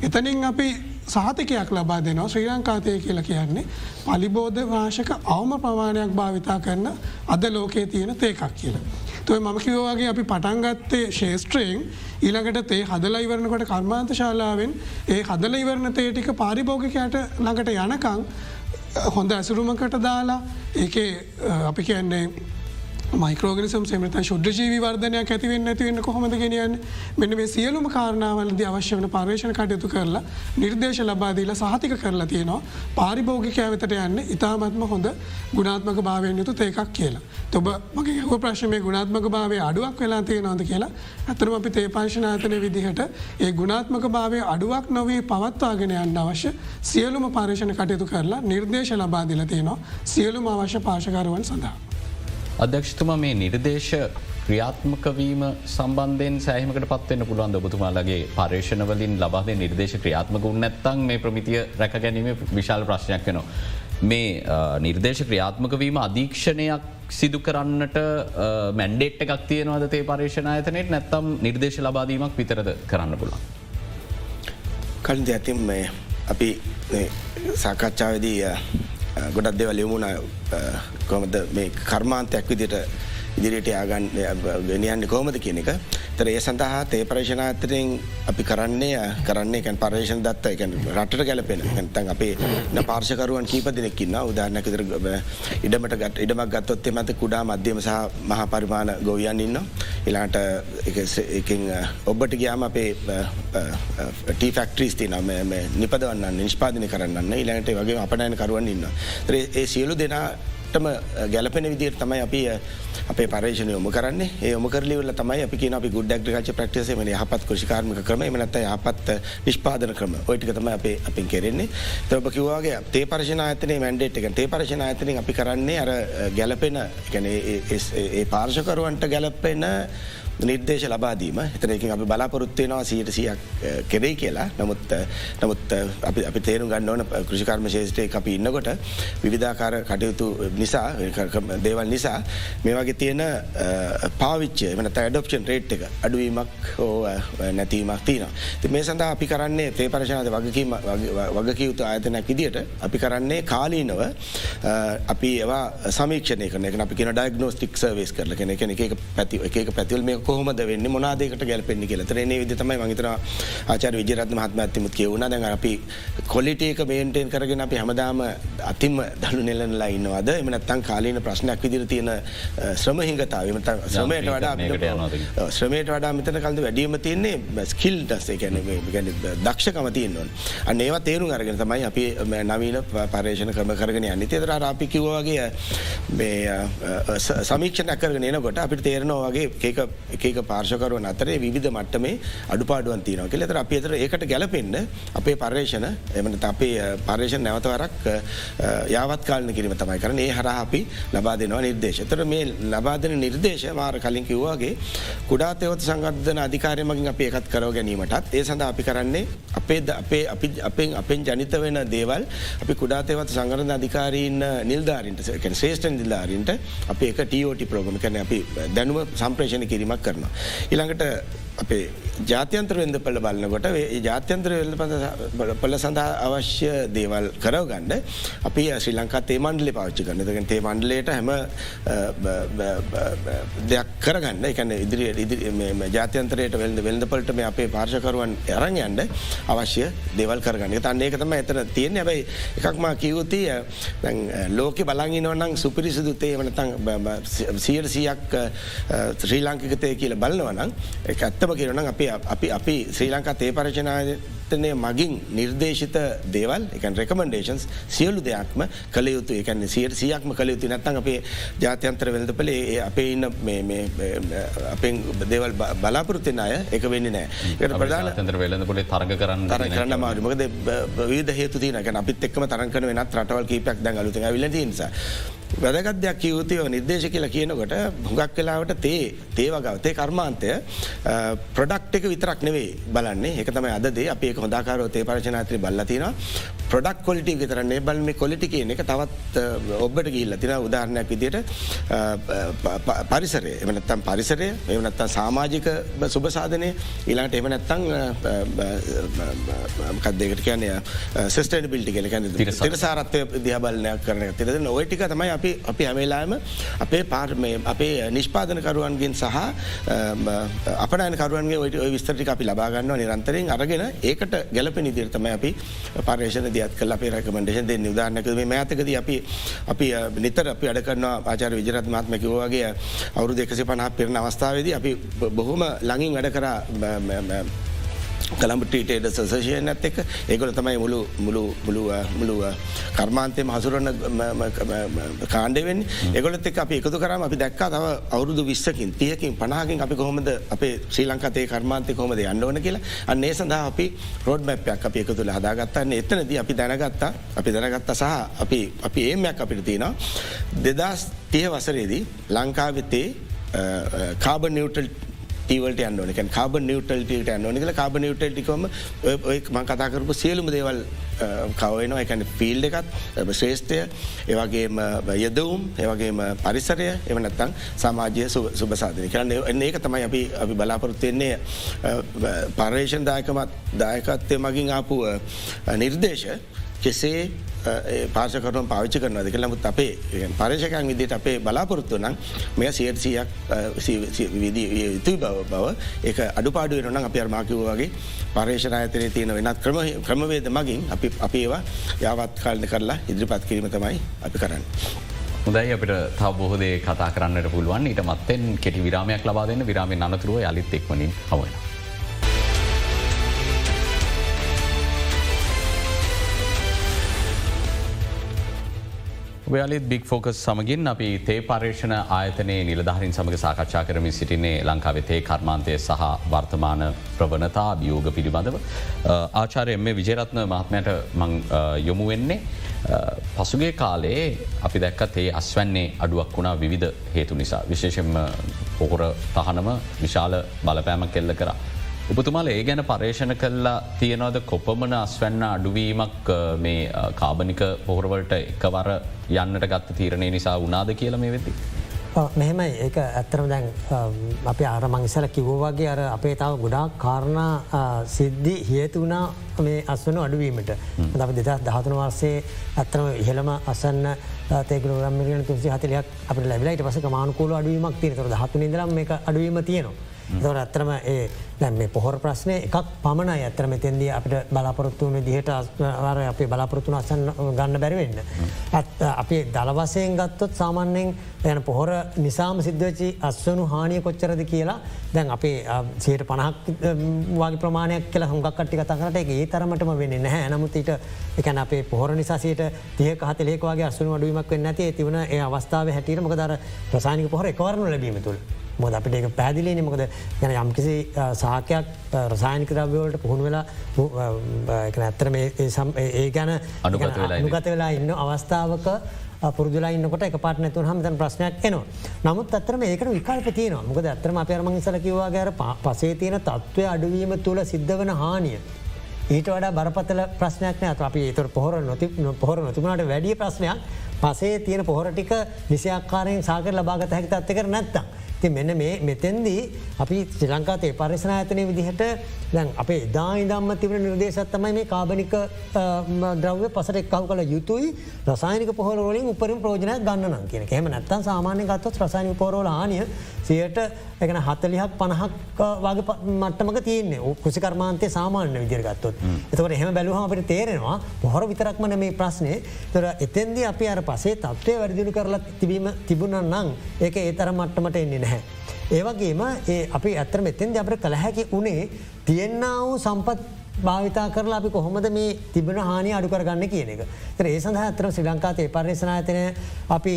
එතනින් අපි සාතිකයක් ලබා දෙනවා ශ්‍රී ලංකාතය කියලා කියන්නේ පලිබෝධ වාශක අවම ප්‍රමාණයක් භාවිතා කරන අද ලෝකයේ තියෙන තේකක් කියලා. තුව මම කිවවාගේ අපි පටන්ගත්තේ ශේෂත්‍රයෙන් ඊළඟට තේ හදල ඉවරණකොට කර්මාන්ත ශාලාවෙන් ඒ හදල ඉවරණ තේටික පාරිභෝගකයට ළඟට යනකං හොඳ ඇසුරුමකට දාලා ඒ අපි කියන්නේ මයිකෝගනිසම් සමත ශුද්‍ර ජීවි වර්ධනයක් ඇතිවෙන්න ඇතිවෙන්න කොහොමද ගෙනියන් මෙන්න මේ සියලුම කාරණාවලද අවශ්‍ය වන පර්ේෂණ කටයුතු කරලා නිර්දේශ ලබාදීල සහතික කරලා තියෙනවා පාරිභෝගිකය වෙතට යන්න ඉතාමත්ම හොඳ ගුණාත්මක භාවයෙන් යුතු ඒකක් කියලා. තොබ මගේ හෝ ප්‍රශ්මය ගුණාත්මක භාවය අඩුවක් වෙලා තියෙනවාද කියලා ඇතරම අපි තේපාශනාතනය විදිහට ඒ ගුණාත්මක භාවය අඩුවක් නොවී පවත්වාගෙන යන්න අවශ්‍ය සියලුම පර්ේෂණ කටයුතු කරලා නිර්දේශ ලබාදිල තියෙනවා සියලුම අවශ්‍ය පාශකරුවන් සඳහා. අධ්‍යක්ෂතුම මේ නිර්දේශ ක්‍රියාත්මකවීම සම්බන්ධයෙන් සෑහමකට පත්වන්න පුළුවන් ඔබතුමාලගේ පර්ේෂණවලින් ලබාද නිර්දේශ ක්‍රියාත්මක උන්නැත්තන් මේ ප්‍රමිතිය රැක ගැනීම විශාල ප්‍රශ්නයක් වෙනවා. මේ නිර්දේශ ක්‍රියාත්මකවීම අධීක්ෂණයක් සිදු කරන්නට මැන්ඩේට් එකක් තියනවද තේ පර්ේෂණ අයතනෙට නැත්තම් නිර්දේශ ලබාදීමක් විතරද කරන්න පුළන්. කලින්ද ඇතින් මේ අපි සාකච්ඡාවදී ගොඩක් දෙවල් යමුණ. කොමද මේ කර්මාන්තයක් විදිට ඉදිරියට යාගන් ගෙනියන්න කෝමද කියන එක. තර ඒ සඳහා තේ පර්ේෂණාතරයෙන් අපි කරන්නේ කරන්නේ කැන් පර්ේෂණ දත්ත එක රට ගැලපෙන. තන් අපේ පාර්ශකරුවන් කීප දෙනෙක්කින්න උදාරණක ඉදිර ඉඩමට ගත් ඉඩමක් ගත්තොත්තේ මත කුඩා මධ්‍යම සහ මහ පරිමාණ ගොවියන් ඉන්න එලාට ඔබට ගයාම අපේ ටෆක්ට්‍රීස් තින නිපදවන්න නිෂ්පාදනය කරන්න ඉලාට වගේ අපනයන කරුවන් ඉන්න ඒ සියලු දෙනා ටම ගැලපෙන විදිර තමයි අපි අපේ පරේෂණ යොම කරන්න. ඒ ොම කරලිවල තමයි අපි කියන අපි ගුඩ ක්්‍රිකච ප්‍රක්ටසේම යහපත් කෘෂිකාර්මික ක්‍රම මනත යහපත් නිෂ්පාදන ක්‍රම. ඔයිටික තමයි අපේ අපින් කෙරෙන්නේ. තොබ කිවවාගේ තේ පර්ශන අතන මැන්ඩේට් එක. තේ පර්ශන අතනින් අපි කරන්නේ අර ගැලපෙන ඒ පාර්ශකරුවන්ට ගැලපෙන නිර්දේශ ලබාදීම එතනකින් අපි බලාපොරොත්වයනවා සීට සියක් කෙරෙයි කියලා. නමුත් නමුත් අපි තේරු ගන්න ඕන කෘෂිකර්ම ශේෂටය අපි ඉන්නකොට විවිධාකාර කටයුතු නිසා දේවල් නිසා මේ වගේ තියෙන පාවිච්චය වනත ඩොප්ෂන් රේට් එක අඩුවීමක් හෝ නැතිීමක් තියන ති මේ සඳහා අපි කරන්නේ තේ පරශනාද වගකීම වගකයුතු ආයතනයක් විදිට අපි කරන්නේ කාලීනව අපි ඒවා සමීක්ෂණය කරන එක. අපි කියන ඩයිගනෝස්ටික් සර්වේස් කරල කෙන එක පැති එක පැතිල් මේ කොහොමද වෙන්න? මොනාදකට ගැලපෙන්න්නි කියල. තරේ විදිතමයි මහිතර ආචර විජරත් මහත්ම ඇතිමුත් කියවුණ දැන් අපි කොලිටේක මේන්ටෙන් කරගෙන අපි හමදාම අතිම දළු නෙලනලා ඉන්නවද? එමනත්තන් කාලීන ප්‍රශ්නයක් විදිර තියෙන ශ්‍රමහිංගතාව ශ්‍රමයට වඩා ශ්‍රමයට වඩා මෙතන කල්ද වැඩියම තියන්නේ ස්කිල් ටස්සේ ගැන දක්ෂකම තියන්නවන් අන්න ඒවා තේරුම් අරගෙන තමයි අපි නවීන පර්ේෂණ කරම කරගෙන යන්න. තෙතර අපි කිව්වාගේ සමීක්ෂණ කරගෙන එනකොට අපිට තේරනවා වගේ ඒක එක පාර්ශකරුවන් අතරේ විධ මට්ටමේ අඩුපාඩුවන් තියනව කෙ තර අප තර ඒකට ගැලපෙන්න්න අපේ පර්යේෂණ එමට අපේ පර්යේෂණ නැවතවරක් යාවත් කාලන කිරීම තමයි කරන ඒ හර අපි ලබා දෙනවා නිර්දේශ තර මේ ලබාදන නිර්දේශ මාර කලින් කිව්වාගේ කුඩාතයවත් සංගධන අධිකාරයමගින් අප ඒකත් කරව ගැනීමටත් ඒ සඳ අපි කරන්නේ අපේ අපේ අපි අපෙන් අපෙන් ජනිත වෙන දේවල් අපි කුඩාතයවත් සංගරධ අධිකාරීන් නිල්ධාරින්ට ශේෂ්ට නිල්ධාරින්ට අප එක ටෝට ප්‍රෝගම කන අපි දැනුව සම්ප්‍රේෂණ කිරීමක් කරනවා. ඉළඟට අපේ ජාත්‍යන්ත්‍ර වෙද පල බලන්නකොට ජාත්‍යන්ත්‍ර වෙල්ද පල සඳහා අවශ්‍ය දේවල් කරවගන්න අපි ශ්‍රී ලංකා තේ මණ්ඩලි පාච්චි කරන්න දක තේ මණ්ඩලට හැම දෙයක් කරගන්න. එකන ඉදිරි ජාත්‍යන්තරයට වෙල්ද වෙල්දපලට මේ අපේ පාර්ශකරුවන් ඇරං යන්ඩ අවශ්‍ය දෙවල් කරගන්න. තන්න ඒක තම එතන තියෙන ඇබයි එකක්මා කිවතිය ලෝක බලංගි නොනම් සුපිරිසිදු තේ වනතන් සියට සියක් ශ්‍රී ලංකිකතය කියල බලන්නවනම් එක ඇත්තම කියරන අපි අපි අපි ශ්‍රී ලංකා තේ පරචනාතනය මගින් නිර්දේශිත දේවල් එක රෙකමන්ඩේන්ස් සියලු දෙයක්ම කළ යුතු එකන සියට සියක්ම කළ යුතු නැත්තන් අපේ ජාත්‍යන්ත්‍ර වෙලදපලේ අපේ ඉන්න අපෙන් දේවල් බලාපොරත්තින අය එක වෙන්න නෑ ප්‍රධාන තන්ත්‍ර වෙලඳපොලේ තරග කරන්න තර කරන්න මාරුමකද විද හේතු තියනක අපිත් එක්ම තරකන වෙනත් රටවල් කීපයක් දැන් අලුත විලතිනිසා. වැදගත් දෙයක් යුතුයව නිර්දේශ කියලා කියනකොට හුඟක් කලාවට තේ තේවගවතේ කර්මාන්තය ප්‍රඩක්් එක විතරක් නෙවේ බලන්නේ. එක තමයි අදේ අපේ හොදාකාරෝ තේ පරචනාත්‍රය බල්ලතින ප්‍රඩක් කොලිටි විතරන්නේ බල් මේ කොලිටි කියන එක තවත් ඔබට ගිල්ල තින උදාහරණයක් විදියට පරිසරය. එමනත්තම් පරිසරය එමනත්තම් සාමාජික සුභසාධනය ඉලාට එමනැත්තං කදකට කියනය සෙස්ටඩ බිල්ටි කෙන තිරසාරත්වය. දිහබලනයක් කරන තිරද නොවටික තමයි අපි අපි ඇමේලාම අපේ පාර්මය අපේ නිෂ්පාදනකරුවන්ගෙන් සහ අපනයකරුවන්ගේ ඔට විස්තටික අපි ලබාගන්න නිරන්තරයෙන් අරගෙන ඒකට ගැලප නිදිරතම අපි පර්ේෂණ දියත් කල අපේ රකමඩේෂන් දෙන්න. උදාරනක මේ ඇතකද අපි අපි නිතර අපි අඩ කරන ආචාර විජරත් මාත්මකිවගේ අවුරු දෙකසි පනහ පිරණ අවස්ථාවේද අපි බොහොම ළඟින් වැඩ කරා කළම්පටීටේට සසශයන ඇත් එක ඒකොල තමයි මුළු මුළු මුළු මුළු කර්මාන්තය හසුරන්න කාණ්ඩවෙන් එකොලත් එක් අපි එකතු කරම අපි දැක්කා තව අවුරුදු විස්සකින් තියකින් පනාකින් අපි කොහොමද අපේ ශ්‍රී ලංකතේ කර්මාන්තය කොමද යන්නවන කියලා. අන්නේ සඳහා අපි රෝඩ් මැප්යක් අපි එකතු හදාගත්තන්නේ එතනද අපි දැනගත්තා අපි දැනගත්ත සහ අපි අපි ඒමයක් අපිට තියෙනවා. දෙදස් තිය වසරේදී ලංකාවිතේ කාබ නිවටල් ටීවලට අන්නන එක කාබ නිවටල්ට අන්නන කල කාබ නිවටල්ටිකම ම කතාකරපු සියලුම දේවල් කවයනවා එකන ෆිල්් එකත් ශ්‍රේෂ්ඨය ඒවගේම යදවුම් ඒවගේම පරිසරය එවනත්තං සමාජය සුභසාධනය කරන්න ඒක තමයි අපි අපි බලාපොරොත්තුවෙන්නේ පර්යේෂන් දායකමත් දායකත්වය මගින් ආපු නිර්දේශ. කෙසේ පාසකරුවන් පාවිච්ච කරනද කළමුත් අපේ පරේෂකන් විදිට අපේ බලාපොරොත්තු නම් මෙය සියටසියක් යුතුයි බව බව ඒ අඩුපාඩු වෙනනම් අප අර්මාකිව වගේ පර්ේෂණ අයතනය තියෙන වෙනත් ක්‍රම ක්‍රමවේද මගින් අපි අපි ඒවා යාවත් කාලන කරලා ඉදිරිපත් කිරීම තමයි අපි කරන්න. හොදයි අපට තව බොහෝදේ කතා කරන්නට පුළුවන් ඊට මත්තෙන් කෙටි විරාමයක් ලබා දෙන්න විරාමෙන් අනතුරුව යළිත් එක්මනින් හවන. ඔයාලත් බික් ෆෝකස් සමගින් අපි තේ පර්ේෂණ ආයතනයේ නිලධහරින් සමඟ සාකච්ඡා කරමින් සිටින්නේ ලංකාවෙතේ කර්මාන්තය සහ වර්තමාන ප්‍රවණතා අභියෝග පිළිබඳව. ආචාරය මේ විජරත්න මහත්මයට මං යොමු වෙන්නේ. පසුගේ කාලේ අපි දැක්කත් ඒ අස්වැන්නේ අඩුවක් වුණා විවිධ හේතු නිසා. විශේෂෙන්ම පොහොර තහනම විශාල බලපෑමක් කෙල්ල කරා. උපතුමාල ඒ ගැන පර්ේෂණ කල්ලා තියෙනවද? කොපමන අස්වැන්න අඩුවීමක් මේ කාබනික පොහොරවලට එකවර යන්නට ගත්ත තීරණය නිසා උනාද කියල මේ වෙති. මෙහෙමයි. ඒ ඇත්තරම දැන් අපි අර මංසල කිව්වගේ අර අපේ තාව ගොඩාක් කාරණා සිද්ධි හේතු වුණා මේ අස්වන අඩුවීමට. ද දෙදස් දහතුන වර්සේ ඇත්තරම ඉහළම අසන්න තේකරම් තුසි හතලයක් අප ලැබලයිට පස මානකූල අඩුවීමක් තියනතර හතු නිදරම් මේ අඩුවීම තියෙනවා. දොර ඇත්තරම ඒ දැන් මේ පොහොර ප්‍රශ්නය එකක් පමණ ඇත්තර මෙතෙන්දී අපට බලාපොරොත්තු වන දිහට අස්වාර අපේ බලාපොරොත්තුන අසන් ගන්න බැරිවෙන්න. ඇත් අපි දළවසයෙන් ගත්තොත් සාමාන්‍යෙන් යන පොහොර නිසාම සිද්ධචි අස්වනු හානිය කොච්චරද කියලා දැන් අපේ සයට පණහක් වගේ ප්‍රමාණයක් කියලා හොඟක්ටි කතකට ඒ තරමටම වෙන්න නැහැ නමුත් ඊට එකන අපේ පොහොර නිසාසයට තියක හතලෙක්වාගේ අස්සුන අඩුවීමක් වෙන්න ඇති තිවන ඒ අවස්ථාව හැටියට මොකදර ප්‍රසානික පොහර එකවරනු ලැබීම තුළ. මොද අපිට එක පැදිලින මොකද යන යම්කිසි සාකයක් රසායනික ද්‍රව්‍යවලට පුහුණු වෙලා ඇත්තර ඒ ගැන අනුගත වෙලා ඉන්න. අවස්ථාවක පුරදුලා ඉන්නකොට එක පාට නැතුව හමතන් ප්‍රශ්නයක් එනවා. නමුත් අතරම ඒකට විකල්ප තියනවා මොකද ඇතරම අප අරම ඉසල කිවවා ගැර පසේ තියෙන තත්ත්වය අඩුවීම තුළ සිද්ධ වන හානිය. ඊට වඩා බරපතල ප්‍රශ්නයක් නෑ අපි ඒතර පොහොර නොති පොහොර නොතිබුණට වැඩිය ප්‍රශ්නයක් පසේ තියෙන පොහොරටික නිසියක්කාරයෙන් සාකර ලබාගත හැකි තත්වකර නැත්තම්. ති මෙන්න මේ මෙතැන්දී අපි ශ්‍රී ලංකාතේ පරිසන ඇතනය විදිහට දැන් අපේ දායිදම්ම තිබෙන නිර්දේශත්තමයි මේ කාබනික ද්‍රව්‍ය පසට එක්කව කළ යුතුයි රසායනික පොහොරෝලින් උපරින් ප්‍රෝජනයක් ගන්නන කියන එහම නැත්තන් සාමාන්‍ය ගත්තොත් රසායනික පොරෝල ආනිය සියට එකන හතලිහක් පණහක් වගේ මට්ටමක තියන්නේ. කුසි කර්මාන්තය සාමාන්‍ය විදිරගත්තොත් එතකට එහෙම බැලුහම අපට තේරෙනවා පොහොර විතරක්මන මේ ප්‍රශ්නය තොර එතෙන්දී අපි අර පසේ තත්වය වැරදිලු කරලා තිබීම තිබුණන් නං ඒක ඒ තර මට්ටමට එන්නේ නැහැ. ඒවගේම ඒ අපි ඇත්තර මෙතෙන් අපට කළහැකි උනේ තියෙන්න්න වූ සම්පත් භාවිතා කරලා අපි කොහොමද මේ තිබෙන හානි අඩු කරගන්න කියන එක. ඒ සඳහ අතර ශ්‍රී ලංකාතේ පර්යේශනායතනය අපි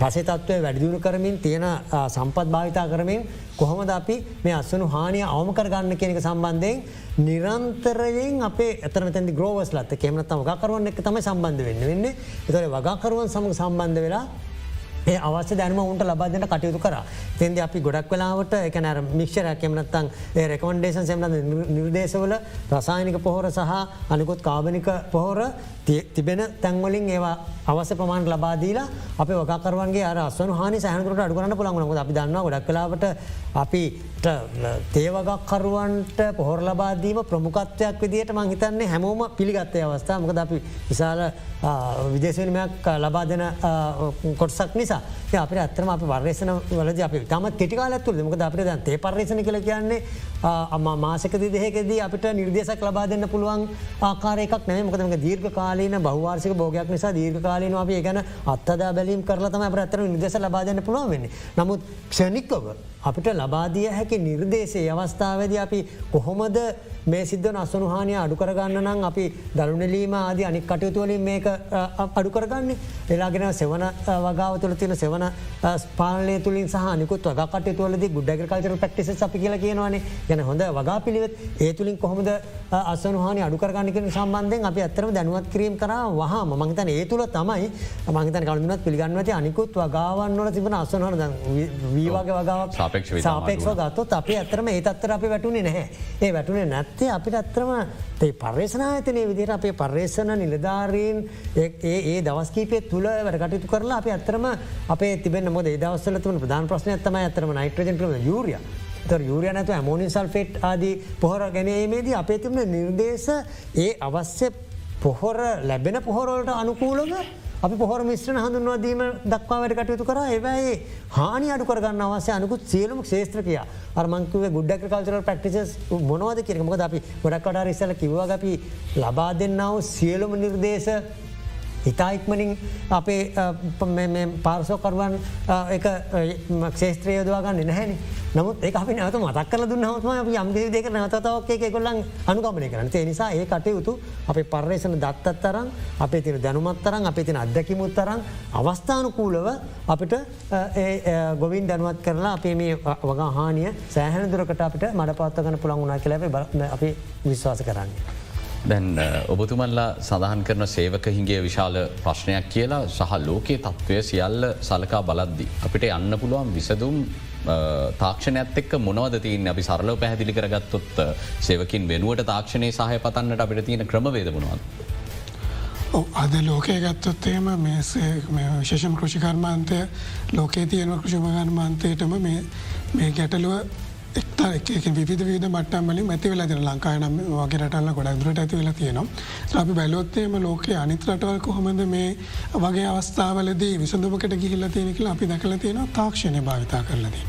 පසතත්වය වැඩිදුණු කරමින් තියෙන සම්පත් භාවිතා කරමින් කොහොමද අපි මේ අස්සනු හානිය අවම කරගන්න කියනක සම්බන්ධයෙන් නිරන්තරයෙන් අපේ එතන තැදි ග්‍රෝවස් ලත් කෙමනත්තම වගකරුවන් එක තම සම්බන්ධ වෙන්න වෙන්න එතොර වගකරුවන් සමඟ සම්බන්ධ වෙලා ඒ අවශ්‍ය දැනම උන්ට ලබාදන කටයුතු කර. තෙන්ද අපි ගොඩක් වෙලාවට එකනර මික්ෂර කැමනත්තන් ඒ රෙකමන්ඩේෂන් සෙමන නිර්දේශවල රසායනික පොහොර සහ අනිකුත් කාබනික පොහොර තිබෙන තැන්වලින් ඒවා අවස ප්‍රමාණ ලබාදීලා අප වකරුවන්ගේ අර අස්වන හනි සහනකට අඩුරන්න පුළන්ගන අපි දන්න ගොඩක් කලාවට අපි තේවගක්කරුවන්ට පොහොර ලබාදීම ප්‍රමුකත්වයක් විදිට මංහිතන්නේ හැමෝම පිළිගත්තය අවස්ථා මොකද අපි විශාල විදේශවනමයක් ලබා දෙන කොටසක් නිසා අප අත්‍රම අප වර්ේෂන වලද අප තම කෙටිකාල ඇතුළ මොකද අපට දැන් තේ පර්ේෂණ කළ කියන්නේ අම මාසකද දෙහෙකද අපිට නිර්දේශක් ලබා දෙන්න පුළුවන් ආකාරයක් නෑ මොකදම දීර්ඝ කාලීන බහවාර්සික භෝගයක් නිසා දීර්ඝ කාලීන අපේ ගැන අත්තදා බැලීම් කරලතම අප අතර නිදෙස ලබා දෙන්න පුළුවන් වෙන්නේ. නමුත් ක්ෂණික්කව අපිට ලබාදිය හැකි නිර්දේශය අවස්ථාවද අපි කොහොමද මේ සිද්ධ අසනුහානය අඩු කරගන්න නම් අපි දරුණලීම ආද අනික් කටයුතුවලින් මේක අඩු කරගන්න? එලාගෙන සෙවන වගාව තුළ තියෙන සෙවන ස්පාලය තුළින් සහ නිකුත් වග කටයතුවලද ගුඩ්ඩග කල්චර පක්ටිස අපි කියල කියනවානේ. ගැන හොඳ වගා පිළිවෙත් ඒ තුළින් කොහොමද අසනුහානි අඩුකරගන්නක සම්බන්ධයෙන් අපි අත්තරම දැනුවත් කිරීම කර වහා මංතන ඒ තුළ තමයි මංතන කලුනත් පිළිගන්නවති අනිකුත් වගාවන්නල තිබන අසනහන වීවාගේ වගාවක් සාපෙක්ව ගත්තොත් අපේ ඇතරම ඒ අත්තර අපි වැටුනේ නැහැ. ඒ වැටුනේ නැත් ඇත්තේ අපිට අත්‍රම තේ පර්ේෂනායතනය විදිර අපේ පර්ේෂණ නිලධාරීන් ඒ දවස්කීපය තුළ වැඩකටයුතු කරලා අප ඇත්තරම අපේ තිබෙන මොද දවස්සලතුම ප්‍රධාන ප්‍රශ්නයත්තම ඇතරම නයිට්‍රජන් ක්‍රම යුරිය යුරිය නැතු ඇමෝනි සල්ෆෙට් ආදී පොහොර ගැනීමේදී අපේ තිබන නිර්දේශ ඒ අවශ්‍ය පොහොර ලැබෙන පොහොරෝලට අනුකූලව අපි පොහොර මිශ්‍රණ හඳුන්වාදීම දක්වා වැඩ කටයුතු කර. ඒවයි හානි අඩු කරගන්න අවසය අනකුත් සියලුම ශේත්‍රකයා අර්මංකුව ගුඩ්ඩක් කල්චරල් ප්‍රක්ටිස් මොනවද කියෙන මොකද අපි ගොඩක් කඩා ඉස්සල කිව්වාගපි ලබා දෙන්නාව සියලුම නිර්දේශ ඉතා ඉක්මනින් අපේ පාර්සෝකරුවන් එක ක්ෂේත්‍රය යොදවාගන්න නැහැනි නමුත් ඒ අපි නැත මතක් කල දුන්න හම අප යම්ගේ දෙක නතතාවක්ේ කොල්ලන් අනුගමනය කරන ඒ නිසා ඒ කටයුතු අපේ පර්යේෂණ දත්තත් තරන් අපේ තින දැනුමත් තරන් අපේ තින අදැකිමුත් තරන් අවස්ථානකූලව අපිට ගොවින් දැනුවත් කරලා අපේ මේ වගා හානිය සෑහන දුරකට අපිට මඩ පත්තගන පුළන් වනා කියලබ අපි විශ්වාස කරන්නේ. දැන් ඔබතුමල්ලා සඳහන් කරන සේවක හිගේ විශාල ප්‍රශ්නයක් කියලා සහ ලෝකයේ තත්ත්වය සියල්ල සලකා බලද්දි. අපිට යන්න පුළුවන් විසදුම් තාක්ෂණයත් එක් මොනවද තියන් අපි සරලව පැහදිලි කරගත්තොත් සේවකින් වෙනුවට තාක්ෂණය සහය පතන්නට අපිට තියෙන ක්‍රමවේදමුණුවන්. අද ලෝකය ගත්තොත්තේම මේ විශේෂම කෘෂිකර්මාන්තය ලෝකයේ තියෙන කෘෂිමගර්මාන්තයටම මේ ගැටලුව එක්තා එක විධ විද මටමලින් ඇති වෙලා දෙන ලංකායනම් වගේ රටල්ල ගොඩක් දුරට ඇති වෙලා තියෙනවා. අපි බැලොත්තේම ලෝකයේ අනිත් රටවල් කොහොමද මේ වගේ අවස්ථාවලදී විසඳමකට ගිහිල්ල තියෙන කියලා අපි දැකල තියෙන තාක්ෂණය භාවිතා කරලදී.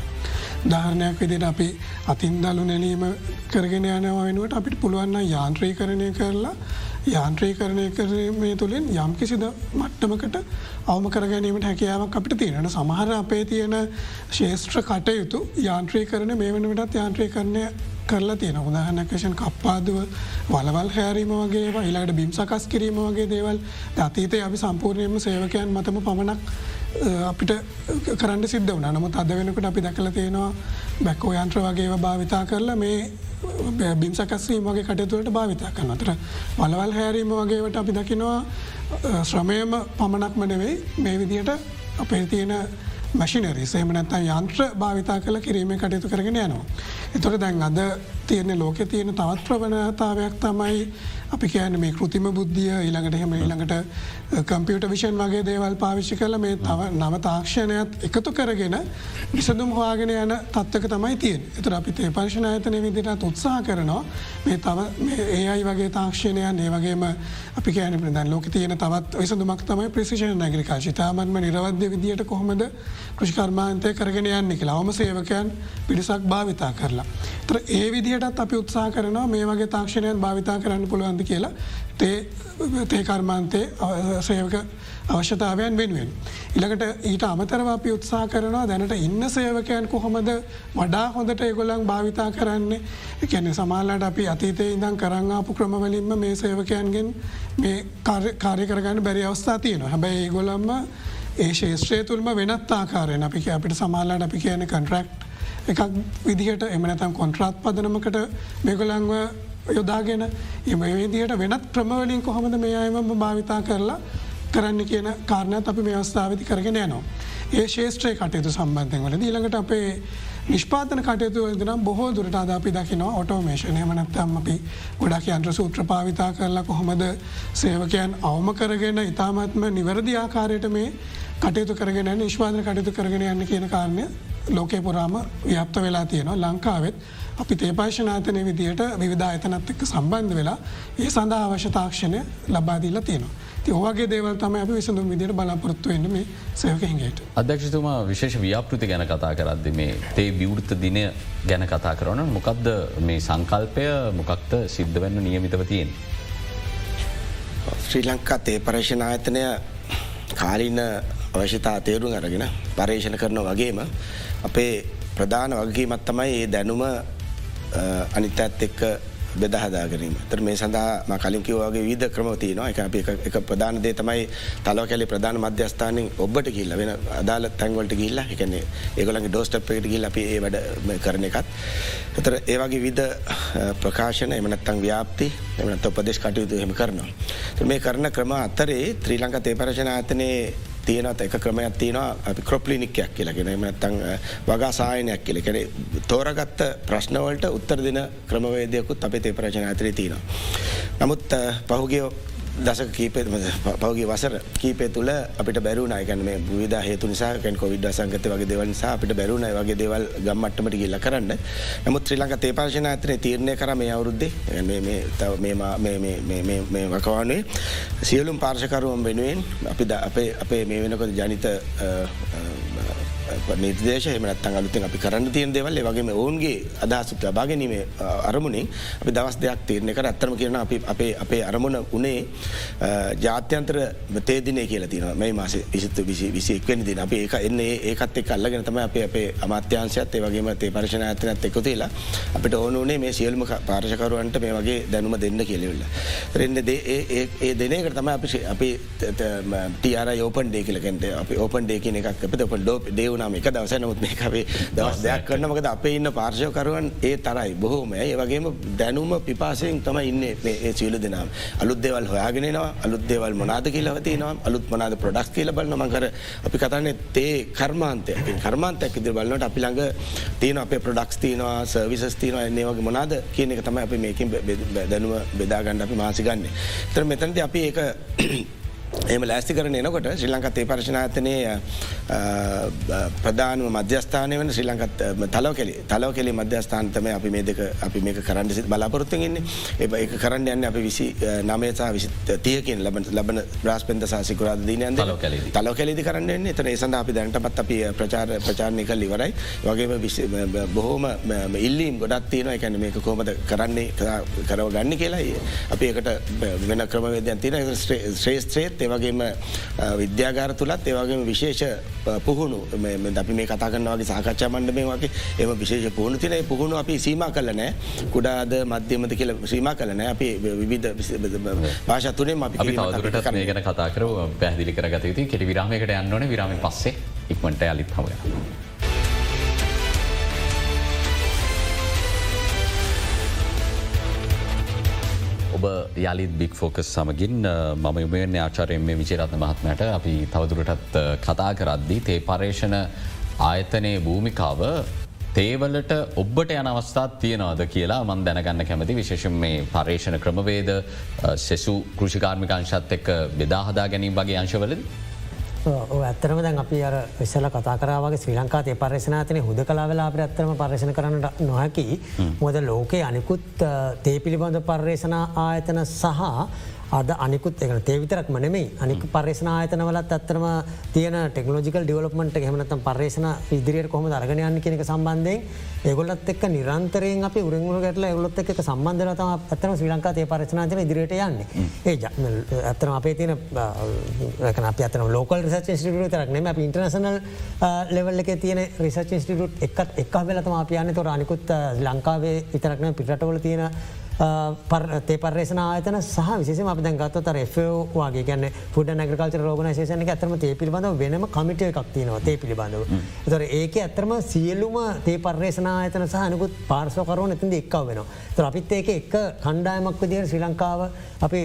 ධාරණයක් විදිට අපි අතින් දලු නැලීම කරගෙන යනවා වෙනුවට අපිට පුළුවන්න යාන්ත්‍රී කරණය කරලා යාන්ත්‍රීකරණය කරමේ තුළින් යම් කිසිද මට්ටමකට අවම කරගැනීමට හැකියාවක් අපිට තියෙනට සමහර අපේ තියෙන ශේෂත්‍ර කටයුතු යාන්ත්‍රී කරන මේ වනටත් යාන්ත්‍රී කරණය කරලා තියෙන උදාහනකෂන් කප්පාදුව වලවල් හැරීම වගේ ඉලාට බිම් සකස් කිරීම වගේ දේවල්. අතීතය අපි සම්පූර්ණයම සේවකයන් මතම පමණක් අපිට කරන්න සිද්ධ වන නමුත් අද වෙනකට අපි දැකල තියෙනවා බැක්කෝ යන්ත්‍ර වගේ භාවිතා කරලා මේ බිම්සකස්වීම වගේ කටයතුවලට භාවිතා කරන අතර වලවල් හැරීම වගේවට අපි දකිනවා ශ්‍රමයම පමණක්ම නෙවෙයි මේ විදියට අපේ තියෙන මශිනරි සේමනත්තන් යන්ත්‍ර භාවිතා කළ කිරීම කටයුතු කරගෙන යනවා. එතොට දැන් අද තියෙන ලෝක තියෙන තවත් ප්‍රවණතාවයක් තමයි අපි කියන මේ කෘතිම බුද්ධිය ඊළඟට හෙම ඊළඟට කම්පියට විෂන් වගේ දේවල් පාවිච්චි කල මේ තව නව තාක්ෂණයත් එකතු කරගෙන විසඳුම් හවාගෙන යන තත්වක තමයි තියෙන් එතුර අපි තේ පර්ශණ ඇතන විදිටත් උත්සාහ කරනවා මේ තව ඒ අයි වගේ තාක්ෂණයන් ඒ වගේම අපි කියන ප්‍රදන් ලෝක තියෙන තවත් විසඳුමක් තමයි ප්‍රසිෂණ නැගරිකා ශිතාමන්ම නිරවද්‍ය විදියට කොහොමද කෘෂිකර්මාන්තය කරගෙන යන්න කියලා. අවම සේවකයන් පිරිසක් භාවිතා කරලා. තර ඒ විදිහටත් අපි උත්සා කරනවා මේ වගේ තාක්ෂණයන් භාවිතා කරන්න පුළුවන්ද කියලා තේකර්මාන්තය සේවක අවශ්‍යතාවයන් වෙනුවෙන්. ඉළඟට ඊට අමතරව අපි උත්සා කරනවා දැනට ඉන්න සේවකයන් කොහොමද වඩා හොඳට ඒගොලන් භාවිතා කරන්නේ එකැන සමාල්ලට අපි අතීතය ඉඳම් කරංආපු ක්‍රමවලින්ම මේ සේවකයන්ගෙන් මේ කාරය කරගන්න බැරි අවස්ථා තියෙන හැබැයි ඒගොලම්ම ඒ ශේෂත්‍රය තුළම වෙනත් ආකාරයෙන් අපි අපිට සමාල්ලාට අපි කියන කන්ට්‍රක්් එකක් විදිහට එමනතම් කොන්ට්‍රාත් පදනමකට මෙගොලංව යොදාගෙන එම විදිහට වෙනත් ක්‍රමවලින් කොහොමද මේ අයම භාවිතා කරලා කරන්න කියන කාරණත් අපි මේ අවස්ථාවති කරගෙන යනවා. ඒ ශේෂත්‍රය කටයුතු සම්බන්ධයෙන් වලද ඊළඟට අපේ නිෂ්පාතන කටයුතු නම් බොහෝ දුරට අද අපි දකිනවා ඔටෝමේෂන් හමනත්තම් අපි ගොඩක් යන්ත්‍ර සූත්‍ර පාවිතා කරලා කොහොමද සේවකයන් අවම කරගෙන ඉතාමත්ම නිවැරදි ආකාරයට මේ කටයුතු කරගෙන නිශ්වාදන කටයුතු කරගෙන යන්න කියන කාරණය ලෝකේ පුරාම ව්‍යප්ත වෙලා තියෙනවා ලංකාවෙත් අපි තේපාශනාතනය විදියට විධා එතනත් එක්ක සම්බන්ධ වෙලා ඒ සඳහා අවශ්‍ය තාක්ෂණය ලබාදීලා තියෙනවා. ඔගේ දේවල් තම අප විසඳුම් විදිට බලාපොරත්තු වෙන්න මේ සයකහිගේට. අධ්‍යක්ෂතුමා විශේෂ ව්‍යාපෘති ගැන කතා කරද්ද මේ තේ විවෘත දිනය ගැන කතා කරන මොකක්ද මේ සංකල්පය මොකක්ද සිද්ධ වෙන්න නියමිතව තියෙන්. ශ්‍රී ලංකා තේ පර්ේෂණ ආයතනය කාලින්න අවශ්‍යතා තේරුම් අරගෙන පර්ේෂණ කරන වගේම අපේ ප්‍රධාන වගකීමත් තමයි ඒ දැනුම අනිත ඇත් එක්ක බෙදහදාගරීම තර මේ සඳහා කලින් කිවවාගේ විද ක්‍රමතිය නවා එක එක ප්‍රධාන දේ තමයි තලව කැලේ ප්‍රධාන මධ්‍යස්ථානින් ඔබට කිල්ල වෙන අදාල තැන්වලට ගිල්ලා එකන්නේ ඒගොලගේ ඩෝස්ටප් එකට ගිල් අපි ඒ වැඩ කරන එකත්. එතර ඒවගේ විද ප්‍රකාශන එමනත්තං ව්‍යාප්ති එමනත් උපදේශ කටයුතු හෙම කරනවා. මේ කරන ක්‍රම අතරේ ත්‍රී ලංක තේපරශන අතනේ තියෙනත් එක ක්‍රමයක් තියෙනවා. අපි ක්‍රොප්ලිනික්යක් කියලගෙන එමනත්තං වගා සායනයක් කියල. කෙන තෝරගත්ත ප්‍රශ්නවලට උත්තර දෙන ක්‍රමවේදයකුත් අපේ තේ ප්‍රචන ඇතරේ තියෙනවා. නමුත් පහුගේ දසක කීපේ පවගේ වසර කීපේ තුළ අපිට බැරුණ අයකන මේ විධ හේතු නිසාකැන් කොවිඩ සංගත වගේ දෙවල් නිසා අපිට බැරුණ වගේ දේවල් ගම්මට්ටමට ගිල්ල කරන්න. නමුත් ත්‍රී ලංක තේපාශන ඇතන තීරණය කර මේ අවුරුද්දේ. මේ වකවානේ සියලුම් පාර්ශකරුවම් වෙනුවෙන් අපි අපේ අපේ මේ වෙනකොද ජනිත නිර්දේශ හමනත්තන් අලුතින් අපි කරන්න තියන් දෙවල් වගේ ඔවුන්ගේ අදහසුත් ලබාගැනීම අරමුණින් අපි දවස් දෙයක් තීරණය කර අත්තරම කරන අපි අපේ අපේ අරමුණ උනේ ජාත්‍යන්තර තේදිනය කියල තින මේ මාස විසිත්තු විසි විසික්වෙන දින. අප ඒක එන්නේ ඒකත් එක් අල්ලගෙන තම අප අපේ අමාත්‍යංශයත් ඒ වගේම තේ පර්ශණ ඇතනත් එක්කොතිලා අපිට ඕනුනේ මේ සියල්ම පාර්ශකරුවන්ට මේ වගේ දැනුම දෙන්න කියලවෙල්ල. රෙන්න්න ඒ දෙනකට තම අපි අපි ටියර යෝපන් ඩේ කියලකෙන්ට අපි ඕපන් ඩේ කියන එකක් අප ඔප ඩෝ දේවනාම එක දවස නොත් මේ කවේ දවස් දෙයක් කරන. මකද අපේ ඉන්න පාර්ශයකරුවන් ඒ තරයි. බොහෝම ඒ වගේම දැනුම පිපාසයෙන් තම ඉන්න ඒ සියලු දෙනම්. අලුත් දෙවල් හොයාගෙනවා අලුත් දෙවල් මොනාද කියලවතිනවා අලුත් මනාද ප්‍රඩක්ස් කියල බල මකර අපි කතන්නේ තේ කර්මාන්තය. කර්මාන්තයක් ඉදිරි බලන්නට අපි ළඟ තියෙන අපේ ප්‍රඩක්ස් තියනවා සර්විසස් තියනවා එන්නේ වගේ මොනාද කියන එක තමයි අපි මේකින් දැනුව බෙදාගන්න අපි මාසිගන්න. තර මෙතැනති අපි ඒ එම ලෑස්ති කරන එනකොට ශ්‍රී ලංකත් ඒ පර්ශනාතනය ප්‍රධානම මධ්‍යස්ථානය වන ශ්‍රී ලංකත් තලව කෙලි තලව කෙලි මධ්‍යස්ථාන්තම අපි මේ දෙක අපි මේක කරන්න සිත් බලාපොරොත්තුගන්නේ ඒ එක කරන්න යන්න අපි විසි නමයසා විසි තියකින් ලබ ලබන බ්‍රස්පෙන්ද සාසිකුරාද දීනයන්ද. තලව කෙලෙදි කරන්න එතන ඒසඳ අපි දැනටපත් අපි ප්‍රචාර ප්‍රචාරණය කල් ඉවරයි. වගේම බොහෝම ඉල්ලීම් ගොඩත් තියෙන එකැන මේක කෝමද කරන්නේ කරව ගන්න කියලා. අපි ඒකට වෙන ක්‍රමවේදයන් තින ශ්‍රේෂත්‍රේත් ඒවගේම විද්‍යාගාර තුළත් ඒවගේම විශේෂ පුහුණු. අපි මේ කතා කරනවාගේ සාකච්ඡා මණ්ඩමේ වගේ එම විශේෂ පුහුණු තින පුහුණු අපි සීම කලනෑ කුඩාද මධ්‍යමත කියල ශ්‍රීම කලන අපි විවිධ භාෂතුනේ අපි තවදුරට මේ ගැන කතාකර පැහදිලි කරගත යුතු කෙටි විරාමයකට යන්නවන විරාම පස්සේ ඉක්මට අලිත් හවය. ඔබ යළිත් බික් ෆෝකස් සමගින් මම යුමයෙන් ආචාරයෙන් මේ විචරත්න මහත්මයට අපි තවදුරටත් කතා කරද්දී තේ පර්ේෂණ ආයතනයේ භූමිකාව තේවලට ඔබට යන අවස්ථාත් තියෙනවාද කියලා මන් දැනගන්න කැමති විශේෂම මේ පර්ේෂණ ක්‍රමවේද සෙසු කෘෂිකාර්මිකාංශත් එක්ක බෙදාහදා ගැනීම වගේ අංශවලද. ඇත්තරම දැන් අපි අර විස්සල කතා කරාවගේ ශ්‍රී ලංකාතය පර්ශනාතනය හුද කලාවෙලා අප ඇත්තරම පර්ශණ කරන්නට නොහැකි. මොද ලෝකයේ අනිකුත් තේ පිළිබඳ පර්යේෂණ ආයතන සහ අද අනිකුත් එක තේවිතරක් මනෙමයි අනික පර්ේෂණ ආයතනවලත් ඇත්තරම තියන ටෙක්නෝජිකල් ඩිවලපමට හමනතම් පර්ේෂණ ඉදිරියට කොම අරගනයන්න කෙනෙක සම්බන්ධයෙන් ඒගොලත් එක් නිරන්තරයෙන් අපි උරගුණ ගැටල ගොලොත් එක සම්බන්ධරත ඇතම ශ්‍රී ලංකා තේ පරචනාචන ඉදිරියට යන්නේ. ඒ ඇත්තන අපේ තියන අප අතන ලෝකල් රිසච ස්ටිට තරක් නෙම අප ඉන්ටර්නසනල් ලෙවල් එක තියන රිසච ස්ටිටුට් එකත් එක් වෙලතම අපියන්න තොර අනිකුත් ලංකාවේ ඉතරක්න පිටවල තියෙන තේ පර්ේෂන ආයතන සහ විශේෂම අප දැන් ගත්ත තර ෆෝවාගේ ගැන ෆුඩ නැගකල්චර රෝගනශේෂන ඇතරම තේ පිළිබඳව වෙනම කමිටය එකක් තියනවා තේ පිළිබඳව. තොර ඒක ඇතරම සියල්ලුම තේ පර්ේෂන ආයතන සහනකුත් පාර්සෝකරුව ඇතිද එක්කව වෙන. ත අපිත් ඒක එක් කණ්ඩායමක් විදිර ශ්‍රී ලංකාව අපි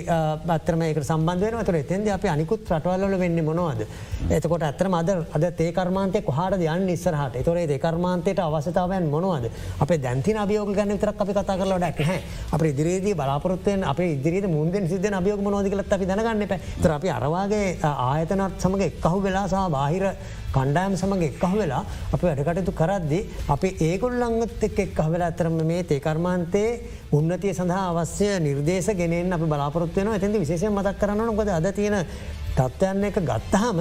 අත්‍රම ඒක සම්බන්ධවන තුර එතන්ද අප අනිකුත් රටවල්ල වෙන්න මොනවද. එතකොට ඇතරම අද අද තේකර්මාන්තය කොහට යන් නිස්සරහට තොරේ දේකර්මාන්තයට අවසතාවයන් මොනවද අප දැන්ති අභියෝග ගන්න විතරක් අපි කතා කරලට හැ අප ඉදිරියේදී බලාපොරත්වයෙන් අප ඉදිරියට මුන්දෙන් සිද්ධ අභියෝග නොදිකලත් අපි දැනගන්න පැ තර අපි අරවාගේ ආයතනත් සමඟ එක්කහු වෙලා සහ බාහිර කණ්ඩායම සමඟ එක්කහ වෙලා අප වැඩකටතු කරද්දි අපි ඒගොල්ලංගත් එක් එක් වෙලා ඇතරම මේ තේකර්මාන්තයේ උන්නතිය සඳහා අවශ්‍ය නිර්දේශ ගෙනෙන් අප බලාපොරත්වයන ඇතින්ද විශේෂය මතක් කරන්න නොකද අද තියෙන තත්ත්වයන්න එක ගත්තහම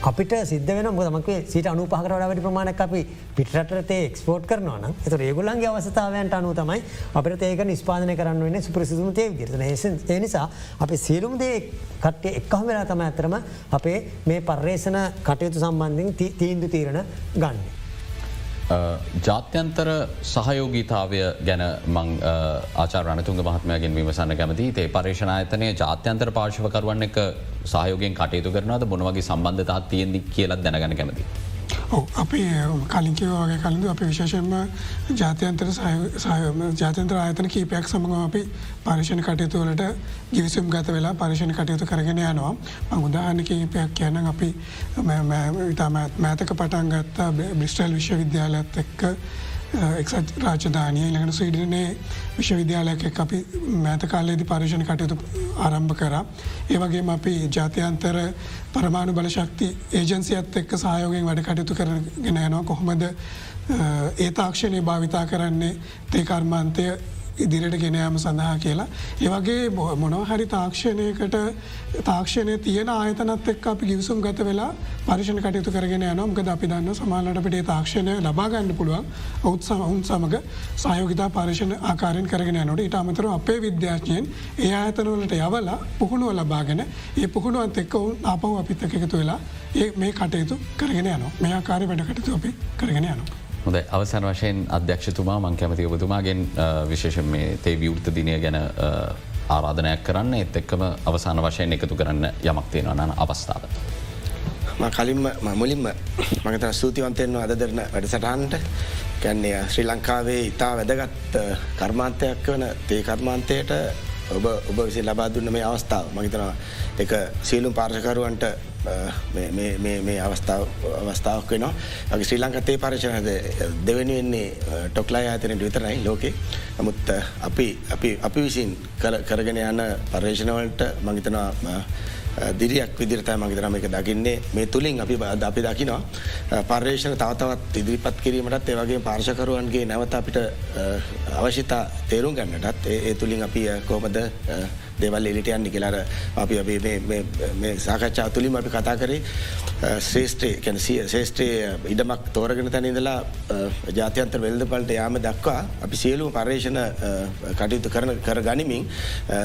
අපිට සිද්ධ වෙන මොදමක සිට අනුපහකර වැඩි ප්‍රමාණක් අපි පිටරටේ එක්ස්පෝට් කරනවන එත ඒගුලන්ගේ අවස්ථාවයන්ට අනු තමයි අපට ඒක නිස්පාදනය කරන්න වෙන සුප්‍රසිදුම තේ ගරන ඒ නිසා අප සියලුම් දේ කට්ටේ එක්කහ වෙලා තම ඇතරම අපේ මේ පර්යේෂණ කටයුතු සම්බන්ධින් තීන්දු තීරණ ගන්නේ. ජාත්‍යන්තර සහයෝගීතාවය ගැන මං ආචාරණතුන්ග මහත්මයගෙන් විමසන්න කැමති ඒ පර්ේෂණ අතනය ජාත්‍යන්තර පාර්ශවකරුවන් එක සහයෝගෙන් කටයුතු කරනද මොනවගේ සම්බන්ධතා තියෙන්දි කියලත් දැනගන කැමති. අපි කලින්කිවගේ කලින්ඳ අපි විශේෂෙන්ම ජාතියන්තර ජාතන්ත්‍ර ආයතන කීපයක් සමඟ අපි පරිශණ කටයුතුවලට ගිවිසුම් ගත වෙලා පරිශණ කටයුතු කරගෙන යනවා. උදාහන කීපයක් කියන අපි ඉතාම මෑතක පටන් ගත්තා බ්‍රිස්ටල් විශ්වවිද්‍යාලත් එක්ක. එක්සත් රාජධානය ළඟන ස්වීඩනය විශ්වවිද්‍යාලයක් අපි මෑත කාලයේදි පර්ශණ කටයුතු ආරම්භ කර. ඒවගේ අපි ජාතියන්තර පරමාණු බල ශක්ති ඒජන්සියත් එක්ක සහයෝගෙන් වැඩ කටයුතු කරගෙන යනවා කොහොමද ඒ තාක්ෂණය භාවිතා කරන්නේ තේකර්මාන්තය ඉදිරියට ගෙනයාම සඳහා කියලා. ඒවගේ මොනවහරි තාක්ෂණයකට තාක්ෂණය තියෙන ආයතනත් එක් අපි ගිවිසුම් ගත වෙලා පරිෂණ කටයුතු කරගෙන යනම් ගද අපි දන්න සමාලට පිටේ තාක්ෂණය ලබාගන්න පුළුවන් ඔවුත් සමහුන් සමඟ සයෝගතා පරිෂණ ආකාරයෙන් කරගෙන යනට ඉට අමතර අපේ විද්‍යාඥයෙන් ඒ ආයතනවලට යවලා පුහුණුව ලබාගෙන ඒ පුහුණුවත් එක්ක ඔවුන් අපහු අපිත් එකතු වෙලා ඒ මේ කටයුතු කරගෙන යන මේ ආකාරය වැඩ කටයුතු අපි කරගෙන යනවා. හොඳ අවසන් වශයෙන් අධ්‍යක්ෂතුමා මං කැමති ඔබතුමාගෙන් විශේෂ මේ තේ විවෘත දිනය ගැන ආරාධනයක් කරන්න එත් එක්කම අවසාන වශයෙන් එකතු කරන්න යමක් තියෙනවා නන අවස්ථාව. කලින්ම මුලින්ම මගත ස්තුතිවන්තයෙන්ව අද දෙරන වැඩසටහන්ට කැන්නේ ශ්‍රී ලංකාවේ ඉතා වැදගත් කර්මාන්තයක් වන තේ කර්මාන්තයට ඔබ ඔබ විසි ලබා දුන්න මේ අවස්ථාව. මහිතනවා එක සියලුම් පාර්ශකරුවන්ට මේ අවස්ථාව අවස්ථාවක් වෙනවා. ඇගේ ශ්‍රී ලංකතේ පරිශනද දෙවැනි වෙන්නේ ටොක්ලා ආතනට විතරයි ලෝකේ. නමුත් අපි අපි අපි විසින් කරගෙන යන පර්ේෂණවලට මහිතනවා දිරියක් විදිරතයි මගතරම එක දකින්නේ. මේ තුළින් අපි බද අපි දකිනවා පර්යේෂණ තවතවත් ඉදිරිපත් කිරීමටත් ඒවගේ පාර්ශකරුවන්ගේ නැවත අපිට අවශ්‍යතා තේරුම් ගන්නටත් ඒ තුළින් අපි කෝමද දෙවල් එලිට යන්න කියලාර අපි අපේ සාකච්ඡා තුළින් අපි කතා කරේ ශ්‍රේෂ්ඨය කැනසිය ශේෂ්ත්‍රයේ ඉඩමක් තෝරගෙන තැන ඉඳලා ජාතියන්තර වෙල්ද පලට යාම දක්වා අපි සියලුම පර්ේෂණ කටයුතු කරන කර ගනිමින්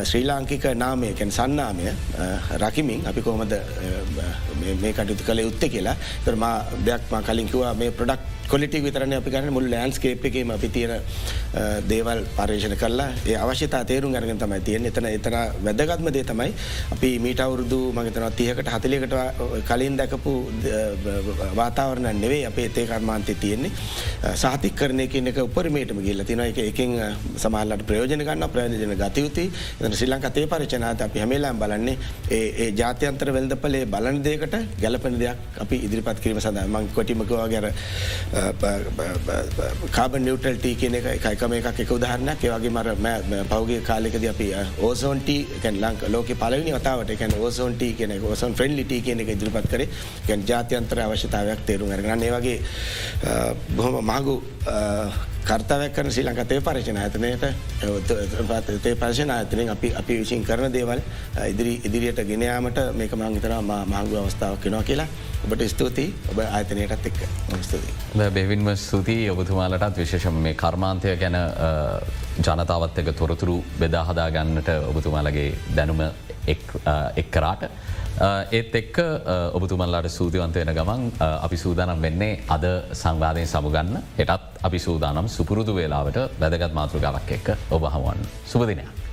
ශ්‍රී ලාංකික නාමය කැන් සන්නාමය රකිමින් අපි කොහොමද මේ කටයුතු කළ යුත්ත කියලා. තරමා දෙයක්ම කලින්කිවා මේ ප්‍රඩක්් කොලිටි විතරන අපි ගන්න මුල් ලෑන්ස්කේප් එකම අපි තියෙන දේවල් පර්ේෂණ කරලා ඒ අවශ්‍යතා තේරුම් ගරගෙන තමයි තියෙන එතන එතන වැදගත්ම දේ තමයි අපි මීට අවුරුදු මගතන තියකට හතලකට කලින් දැකපු වාතාවරණ නෙවේ අපේ තේ කර්මාන්තය තියෙන්නේ. සාතික් කරනය කියනක උපරමේටම ගිල්ල තින එක එකින් සමහල්ලට ප්‍රයෝජන ගන්න ප්‍රයෝජන ගතයුතු එ ශ්‍රී ලංක තේ පරිචනාත අපි හැමේලාම් බලන්නේ ඒ ජාත්‍යන්තර වෙල්දපලේ බලන් දේකට ගැලපන දෙයක් අපි ඉදිරිපත් කිරීම සඳ මං කොටිමකවා ගැර කාබ නිියවටල්ට කියන එක එකම එකක් එක උදාහරණයක්. ඒවගේ මර පවගේ කාලෙකද අපි ඕසෝන්ට කැන් ලංක ලෝක පලවනි වතාවට එකැන ඕසෝන්ට කියන ඕසන් ෆ්‍රෙන්ලිට කියන එක ඉදිරිපත් කරේ. ගැන් ජාතියන්තර අවශ්‍යතාවයක් තේරුම් අරගන්න ඒවගේ බොහොම මහගු කර්තාවක් කරන ශ්‍රී ලංකතේ පර්ශන ඇතනයට තේ පර්ශන ඇතනින් අපි අපි විසින් කරන දේවල් ඉදිරි ඉදිරියට ගෙනයාමට මේක මංගතර මහගු අවස්ථාවක් කෙනවා කියලා ඔබට ස්තුතියි ඔබ ආයතනයටත් එක්ක ස්තුතියි. බැවින්ම ස්තුතියි ඔබතුමාලටත් විශේෂම මේ කර්මාන්තය ගැන ජනතාවත් එක තොරතුරු බෙදාහදා ගන්නට ඔබතුමාලගේ දැනුම එක්කරාට. Uh, ඒත් එක්ක uh, ඔබතුමල්ලාට සූතිවන්ත වෙන ගමන් uh, අපි සූදානම් වෙන්නේ අද සංවාධය සමුගන්න එටත් අපි සූදානම් සුපුරුදු වෙලාවට වැදගත් මාතෘගාවක් එක්ක ඔබ හමුවන් සුපදිනයක්.